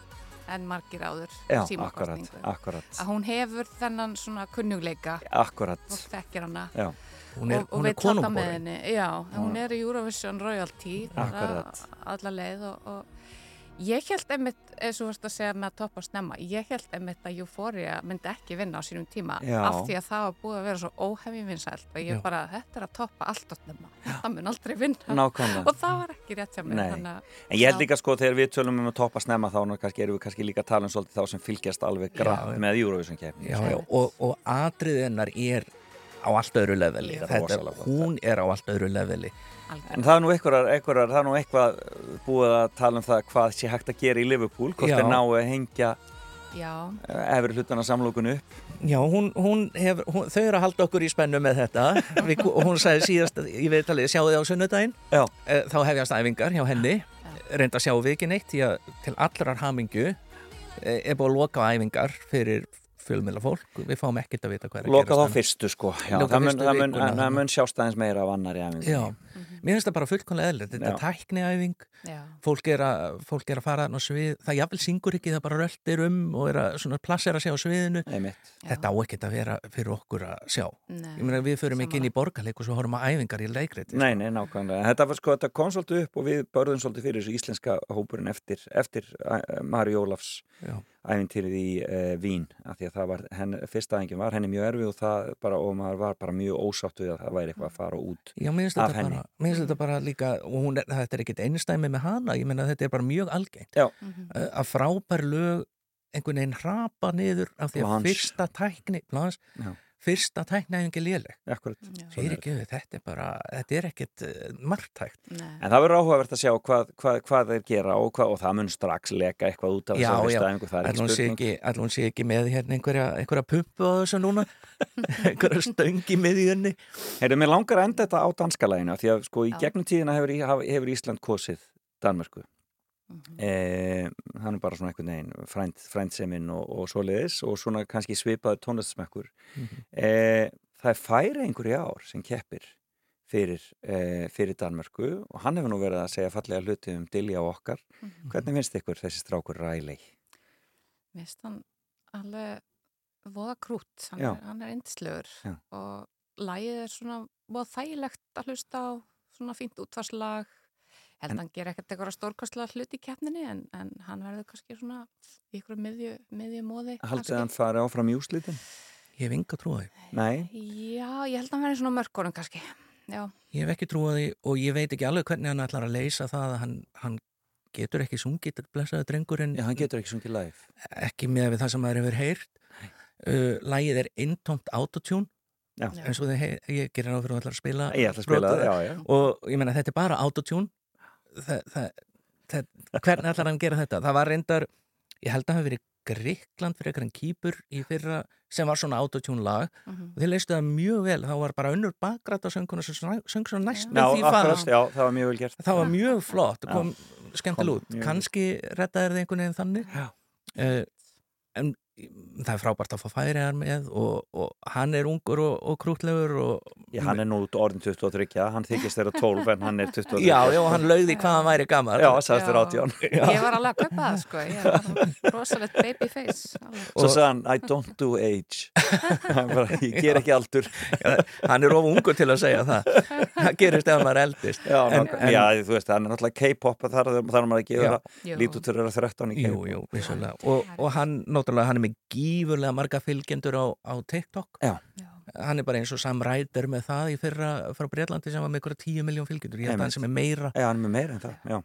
en margir áður
Já, akkurat, akkurat.
Að hún hefur þennan svona kunnugleika,
Akkurat,
fólk þekkir hana.
Já,
hún er,
og, og
hún er
veit alltaf með
konungborinn
henni. Já, hún er í Eurovision royalty
Akkurat.
alla leið og, og Ég held einmitt, eins og þú varst að segja með að toppa snemma, ég held einmitt að Euphoria myndi ekki vinna á sínum tíma
Já.
af því að það var búið að vera svo óhefði vinsælt og ég
Já.
bara, þetta er að toppa allt á snemma, þetta mun aldrei vinna
Nákvæmlega.
og það var ekki rétt hjá mér að-
En ég held líka sko þegar við tölum um að toppa snemma þá kannski erum við kannski líka að tala um svolítið þá sem fylgjast alveg
já.
með Eurovision
já, og, og atriðinnar er á allt öðru leveli hún er á allt öðru leveli.
En það er nú einhverjar, einhverjar, það er nú eitthvað búið að tala um það hvað sé hægt að gera í Liverpool, hvort
Já.
þeir ná að hengja
Já,
efri hlutana samlókun upp.
Já, hún, hún hefur, hún, þau eru að halda okkur í spennu með þetta. [LAUGHS] Og hún sagði síðast, ég veit alveg, sjáu þið á sunnudaginn?
Já.
Eh, þá hefjast æfingar hjá henni. Reynda sjáum við ekki neitt því að til allrar hamingju eh, er búið að loka á æfingar fyrir fjölmjöla fólk við fáum ekkert að vita hvað er að
Loka þá
gerast
fyrstu sko, já,
Loka
það mun,
fyrstu
það mun, það mun sjást aðeins meira af annari æfingu.
Já, mér finnst það bara fullkonlega eðlilegt þetta er tækniæfing
Já.
fólk er, að, fólk er að fara á svið það jafnvel syngur ekki, það bara röltir um og er að svona plassera sig á sviðinu
Einmitt.
þetta á ekkert að vera fyrir okkur að sjá
Nei,
ég meina við förum ekki inn í borgarleik og svo horfum að æfingar í leikrit
Nei, nei, nákvæmlega. Þetta, var, sko, þetta kom svolítið upp og við börðum svolítið fyrir þessu íslenska hópurinn eftir, eftir uh, Mari Ólafs
Já.
æfintýrið í uh, Vín af því að það var, henn, fyrsta æfingin var henni mjög erfið og, það bara, og maður var bara mjög ósátt við að það væri eitthvað að fara út
Já, mér finnst
af
þetta,
henni.
bara, mér finnst þetta bara líka og hún er, þetta er ekkert einstæmi með hana ég meina þetta er bara mjög algengt
Já.
Eh, að frábær lög einhvern veginn hrapa niður af því að
Plans.
fyrsta tækni plans. Fyrsta tækni er léleg.
Akkurat.
Fyrir ekki, þetta. er bara, þetta er ekkert uh, margtækt
En það verður áhugavert að sjá hvað, hvað, hvað þeir gera og, hvað, og það mun strax leka eitthvað út af
já,
fyrsta æfingu, það er ekki spurning.
hún sé ekki með hérna einhverja, einhverja pumpu á þessu núna? [LAUGHS] Einhverja stöngi með í henni
Heyrðu, mér langar að enda þetta á danska læginu því að sko í
Já.
gegnum tíðina hefur, hefur Ísland kosið Danmörku
Mhm.
eh, hann er bara svona einhvern veginn frænd, frændseminn og, og svoleiðis og svona kannski svipaður tónlistsmekkur
Mhm.
eh, það er færi einhverju ár sem keppir fyrir, eh, fyrir Danmörku og hann hefur nú verið að segja fallega hluti um Dilja og okkar
Mhm.
hvernig finnst ykkur þessi strákur Riley?
Mér finnst hann alveg voða krút, hann
Já.
er,
Já.
og lagið er svona voða þægilegt að hlusta á svona fínt útvarslag held
En-
hann ger ekkert eitthvað stórkostlega hlut í keppninni en, en hann verður kannski svona í ykkur miðju, miðju móði
Haldið hann fari áfram í úslitin?
Ég hef enga trúið
Nei,
Já, ég held að hann verður svona mörgórum kannski Já,
Ég hef ekki trúið því og ég veit ekki alveg hvernig hann ætlar að leysa það að hann, hann getur ekki sungið blessaði drengurinn.
Já, hann getur ekki sungið live.
Ekki með við það sem maður hefur heyrt. Uh, Lægið er intomt autotune
Já.
eins og hei, ég gerir á fyrir að spila
Ég ætla að spila það, já, já.
Og ég meina þetta er bara autotune. það, það, það, hvernig ætlar hann að gera þetta? Það var reyndar, ég held að það hafi verið Gríkland fyrir eitthvað kýpur í fyrra sem var svona autotune lag.
Mhm.
og þeir leistu það mjög vel, þá var bara önnur bakgrætt á sönguna sem söng svo næst
Já, akkurat, já, það var mjög vel gert.
Það var mjög flott, kom skemmtileg út. kannski reddaði það einhvern veginn þannig. Uh, en það er frábært að fá færiðar með og, og hann er ungur og, og krútlegur og
Já, hann er nú út orðin 23, hann þykist þeirra 12 en hann er 23
Já, já, hann lögði hvað hann væri gammal
Já, sagðist þér átján.
Ég var alveg að kaupa það sko. Ég var rosalegt baby face alveg.
Svo sagði hann, I don't do age. Hann bara, Ég ger ekki aldur.
Hann er of ungur til að segja það. Það gerist ef hann er eldist.
Já,
En-
en, já þú veist, hann er náttúrulega K-pop þar þar er maður ekki
Já.
Jú.
lítið til að vera 13 í
Jú,
K-pop
jú, vissulega og, og hann, náttúrulega, hann með gífurlega marga fylgjendur á, á TikTok
Já.
Já.
hann er bara eins og Sam Ryder með það í fyrra frá Breitlandi sem var með ykkur 10 miljón fylgjendur ég held að hann sem er meira
Já, hann er með meira en það, já,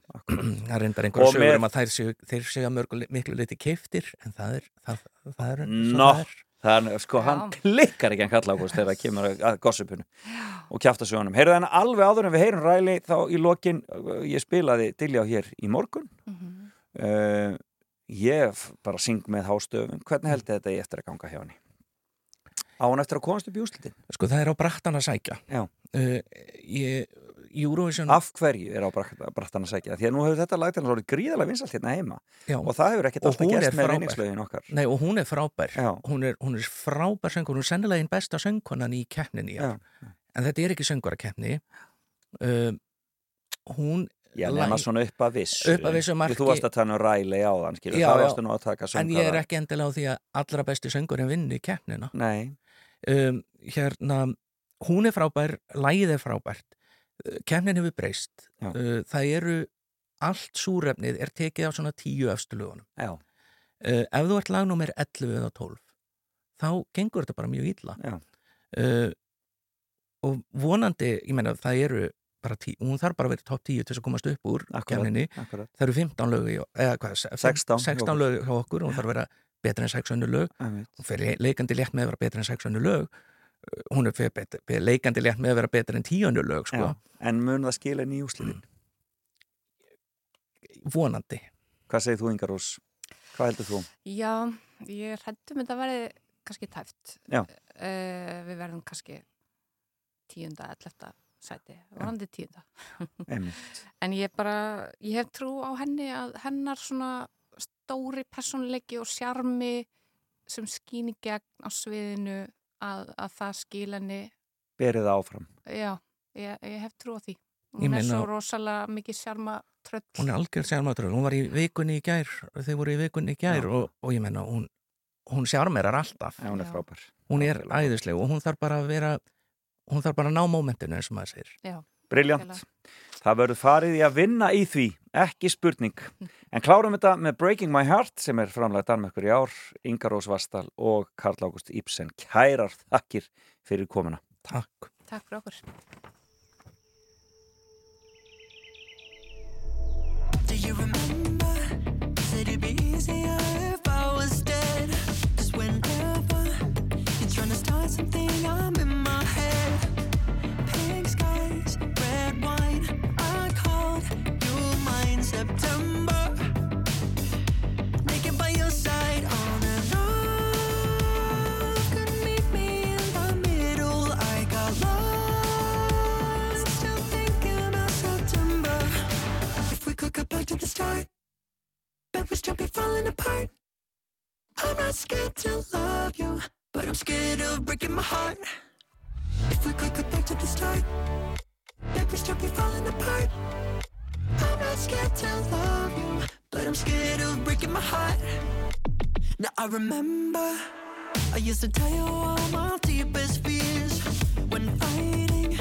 það [CLEARS THROAT] reyndar
Og
einhverja sögur
með-
um að þær séu, þeir séu að mörgu, miklu liti keiftir en það er það, það er, er.
það er, sko, hann
Já.
klikkar ekki hann kalla ágúst þegar það kemur að- að gossipunu og kjafta sjónum. Heyrðu þannig alveg áður en við heyrum ræli þá í lokin, uh, ég spilaði Dilljá hér í morgun
Mhm.
uh, ég bara syng með hástöfum, hvernig held þetta ég eftir að ganga hjá henni? Á hann eftir að komast upp í úslitin?
sko það er á brattan að sækja. Uh, ég, Eurovision
Af hverju er á brattan að segja? Því að nú hefur þetta lagt hennar orðið gríðalega vinsalt hérna heima.
Já,
og það hefur ekkert alltaf
er
með
frábær.
vinningslögin okkar.
Nei, og hún er frábær. Hún er, hún er frábær söngur, hún er sennilega einn besta söngkonan í keppninni en þetta er ekki söngvarakeppni. Uh, hún
Já, nema svona upp að viss.
Upp að vissu marki.
Þú varst að tala um ræli á þann, skilur,
Já,
það
já.
varstu nú að taka söngara.
en ég er ekki endilega á því að allra besti söngurinn vinni keppnina
Nei,
um, hérna, hún er frábær lægið er frábært Uh, keppnin hefur breyst uh, það eru allt súrefnið er tekið af svona tíu efstu lögunum.
Já.
Uh, ef þú ert lagnúmer 11 eða 12, þá gengur þetta bara mjög illa.
Já.
Uh, og vonandi, ég meina, það eru tí, hún þarf bara að vera í topp 10 til þess að komast upp úr
akkurat.
Það eru 15 lög, í, eða hvað, se-
16 hjá
16
okkur.
lög hjá okkur og hún þarf að vera betri en 6 önnur lög.
Einmitt.
Hún fer leikandi létt með að vera betri en 6 önnur lög. Uh, Hún er fer bet, bet, leikandi létt með að vera betri en 10 önnur lög, sko.
En mun það skila inn í úsliðin?
Vonandi.
Hvað segir þú, Ingar Rós? Hvað heldur þú?
Já, ég hrættum þetta verði kannski tæft.
Já.
Eh, við verðum kannski tíunda, ellefta sæti, vonandi tíunda. [LAUGHS] En ég bara, ég hef trú á henni að hennar svona stóri personleiki og sjarmi sem skýn í gegn á sviðinu að, að það skil henni,
Berið áfram.
já, ég, ég hef trú á því.
Ég
Hún er
meina-
svo rosalega mikið sjarma tröll.
Hún er algjör sjálfmatur. Hún var í vikunni í gær, þau voru í vikunni í gær og, og ég menna, hún, hún sjármerar alltaf.
Já, hún er frábær.
Hún er æðisleg og hún þarf bara að vera, hún þarf bara að ná mómentinu eins og maður segir.
Já,
Briljant. Það verður farið í að vinna í því, ekki spurning. [LAUGHS] En klárum þetta með Breaking My Heart sem er framlega Danmökkur í ár, Inga Rós Vastal og Karl Ágúst Ibsen. Kærar þakkir fyrir komuna.
Takk.
takk fyrir okkur.
Do you remember? If we could go back to the start, bet we could get back to the start, Baby still be falling apart. I'm not scared to love you, but I'm scared of breaking my heart. If we could go back to the start, bet we still be falling apart. I'm not scared to love you, but I'm scared of breaking my heart. Now I remember I used to tell you all my deepest fears when fighting.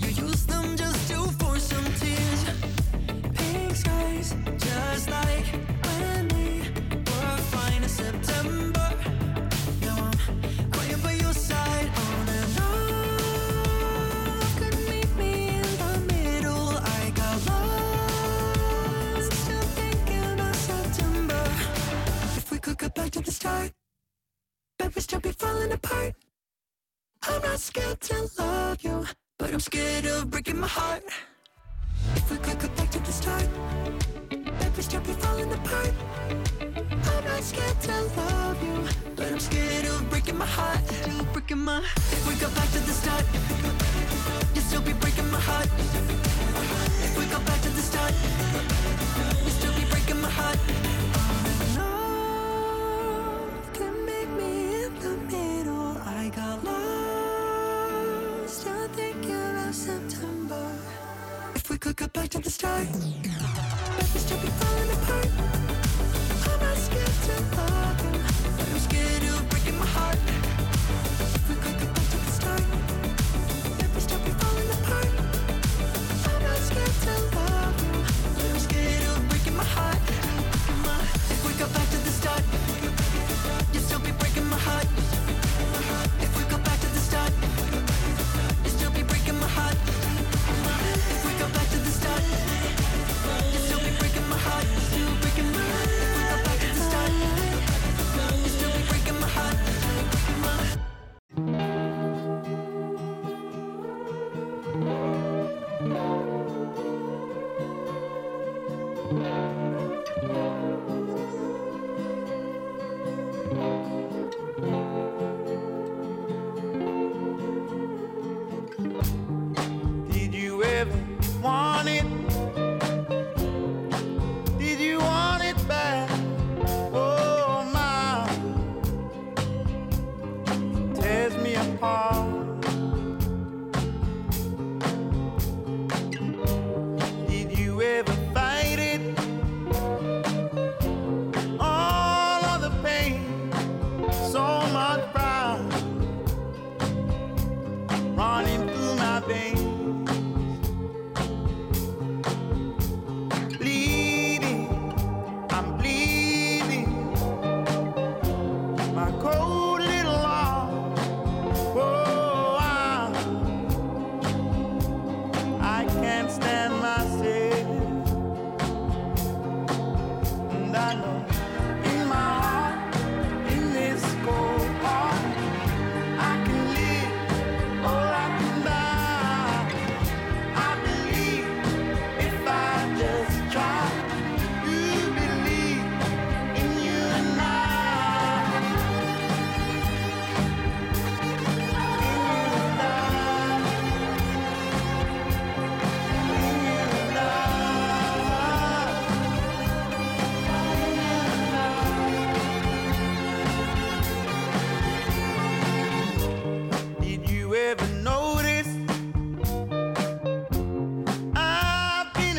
You used them just to force some tears pink skies, just like I'm not scared to love you, but I'm scared of breaking my heart. If we could go back to the start, we still be falling apart. I'm not scared to love you, but I'm scared of breaking my heart. Breaking my. If we go back to the start, you still be breaking my heart. If we go back to the start, you still be breaking my heart. If we could go back to the start, bet we still be falling apart. I'm not scared to love you, but I'm scared of breaking my heart.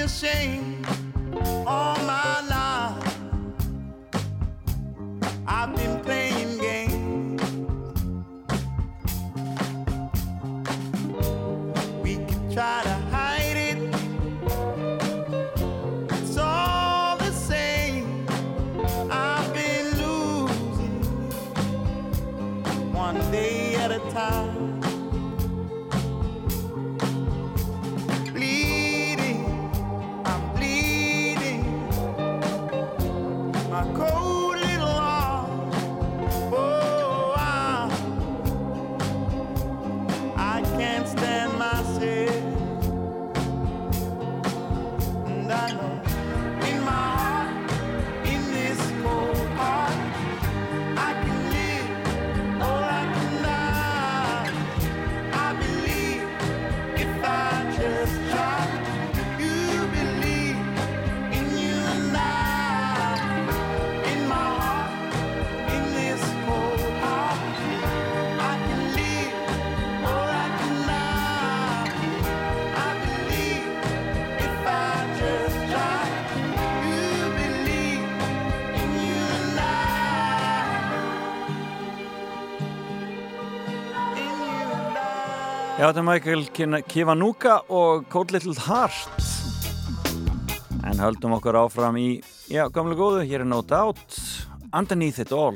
Shame. þetta er Michael Kivanuka og Cold Little Heart. En höldum okkur áfram í já, gamla góðu, hér er No Doubt Underneath It All.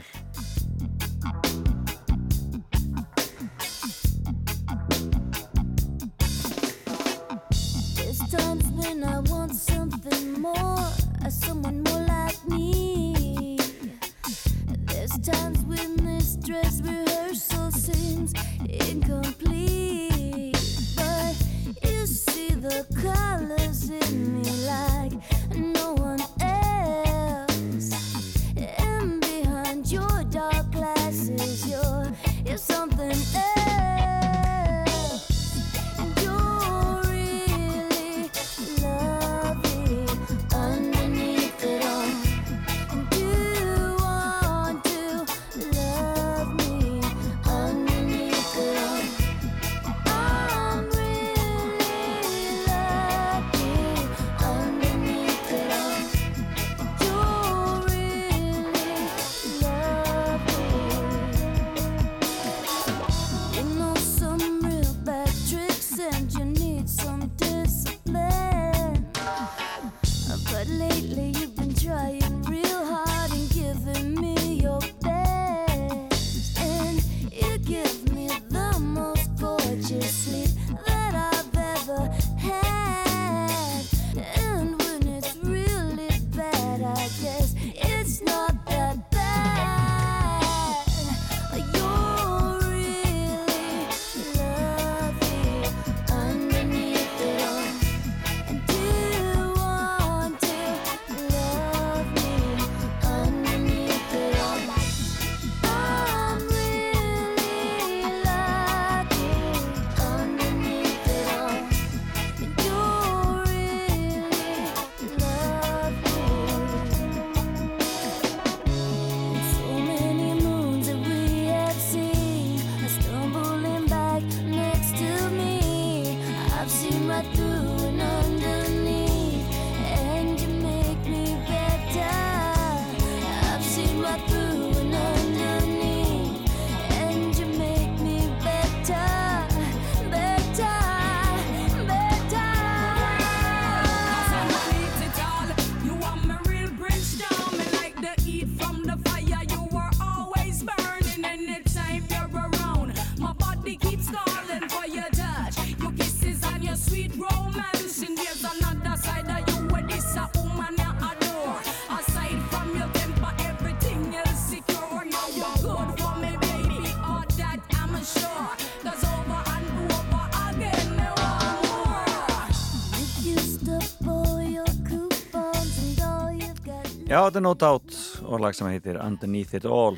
Já, þetta er No Doubt og lag sem heitir Underneath It All.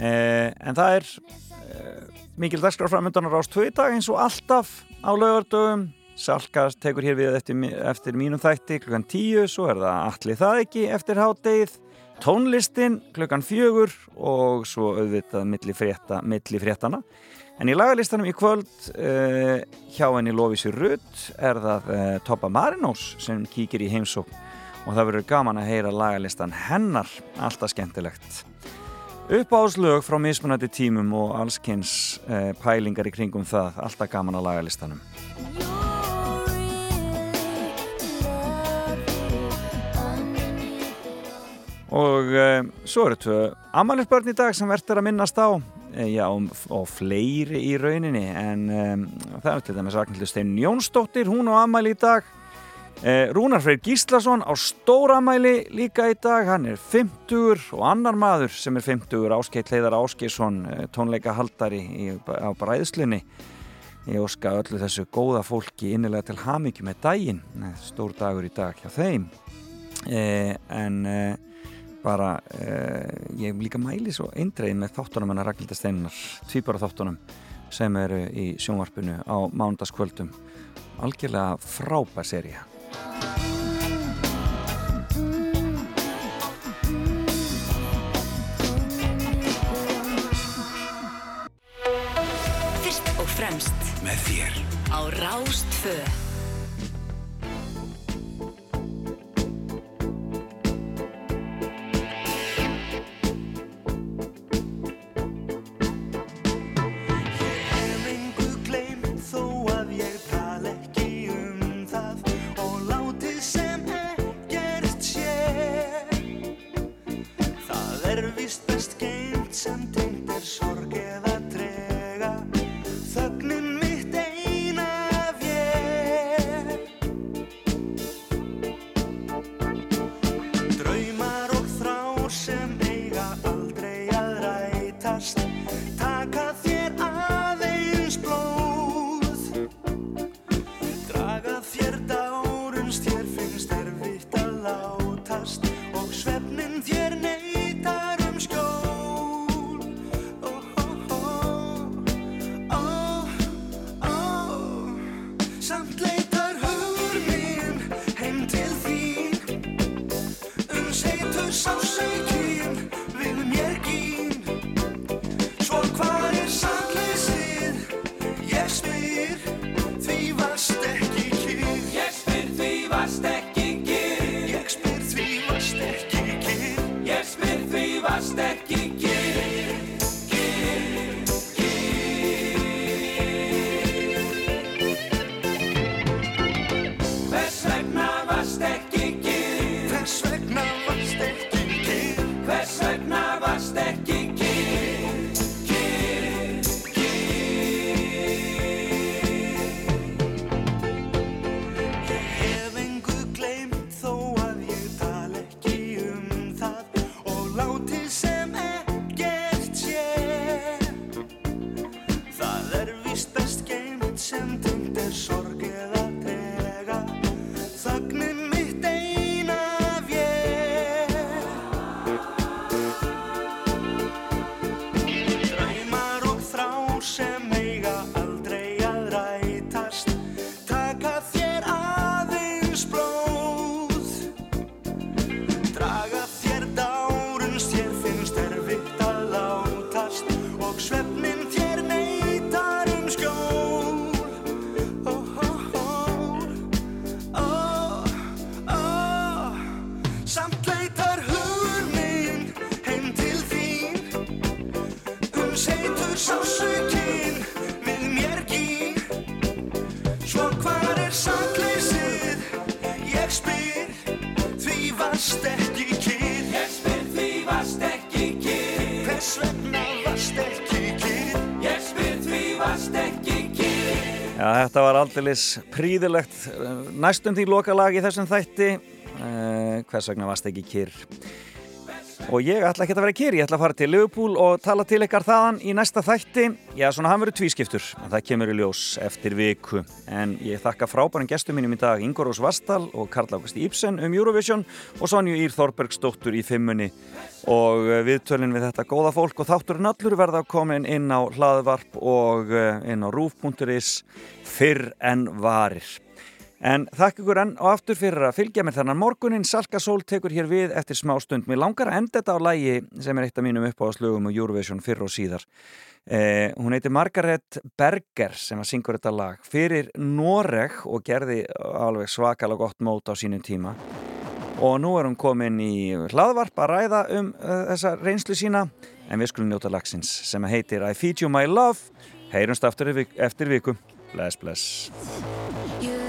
Eh, En það er eh, mikil dagskraframöndanar ást tvö í dag eins og alltaf á laugardögum. Salka tekur hér við eftir, eftir mínum þætti klukkan tíu svo er það allir það ekki eftir háttegið tónlistin klukkan fjögur og svo auðvitað milli, frétta, milli fréttana en í lagalistanum í kvöld eh, hjá henni Lóvísi Rutt er það eh, Toppa Marinós sem kíkir í heimsók og það verður gaman að heyra lagalistan hennar, alltaf skemmtilegt. Uppáðslög frá mismunandi tímum og allskynns eh, pælingar í kringum það, alltaf gaman að lagalistanum. Og eh, svo eru tvö amalisbörn í dag sem verður að minnast á.
Eh, já, og fleiri í rauninni. En um, það er til dæmis Ragnhildur Steinn Jónsdóttir. Hún og Amal í dag. Rúnar Freyr Gíslason á stóramæli líka í dag. Hann er 50 og annar maður sem er 50, Áskeitt Leiðar Áskeisson tónleika haldari í, á bræðslunni. Ég óska öllu þessu góða fólki innilega til hamingju með daginn. Eh, stór dagur í dag hjá þeim. Eh, en eh, bara eh, ég líka mæli svo eindreið með þáttunum hennar Ragnhildur Steinar tvíbara þáttunum sem eru í sjónvarpinu á mándaskvöldum algjörlega frábær seria
Fyrst og fremst
Með þér
á Rástfö.
Þetta var aldeilis príðilegt eh, næstum því lokalag í þessum þætti. Uh, hvers vegna varst ekki kyrr og ég ætla ekki að vera kyrr ég ætla að fara til Liverpool og tala til ykkar þaðan í næsta þætti. Já, svona hann verður tvískiptur og það kemur í ljós eftir viku. En ég þakka frábærum gestum mínum í dag Ingo Rós Vastal og Karl Águst Íbsen um Eurovision og Sonju Ír Þorbergsdóttur í fimmunni. Og eh, viðtölin við þetta góða fólk og þátturinn allur verða komin inn á hlaðvarp og eh, inn á rúf.is fyrr en varir En þakk ykkur enn og aftur fyrir að fylgja mér þannan morgunin. Salka Sól tekur hér við eftir smá stund. Mér langar að enda þetta á lægi sem er eitt af mínum uppáðslögum og Eurovision fyrr og síðar. Eh, hún heitir Margaret Berger sem að syngur þetta lag fyrir Noreg og gerði alveg svakalega gott mót á sínum tíma. Og nú er hún komin í hlaðvarp að ræða um uh, þessa reynslu sína en við skulum njóta lagsins sem heitir I Feed You My Love. Heyrumst aftur eftir viku. Bless, bless.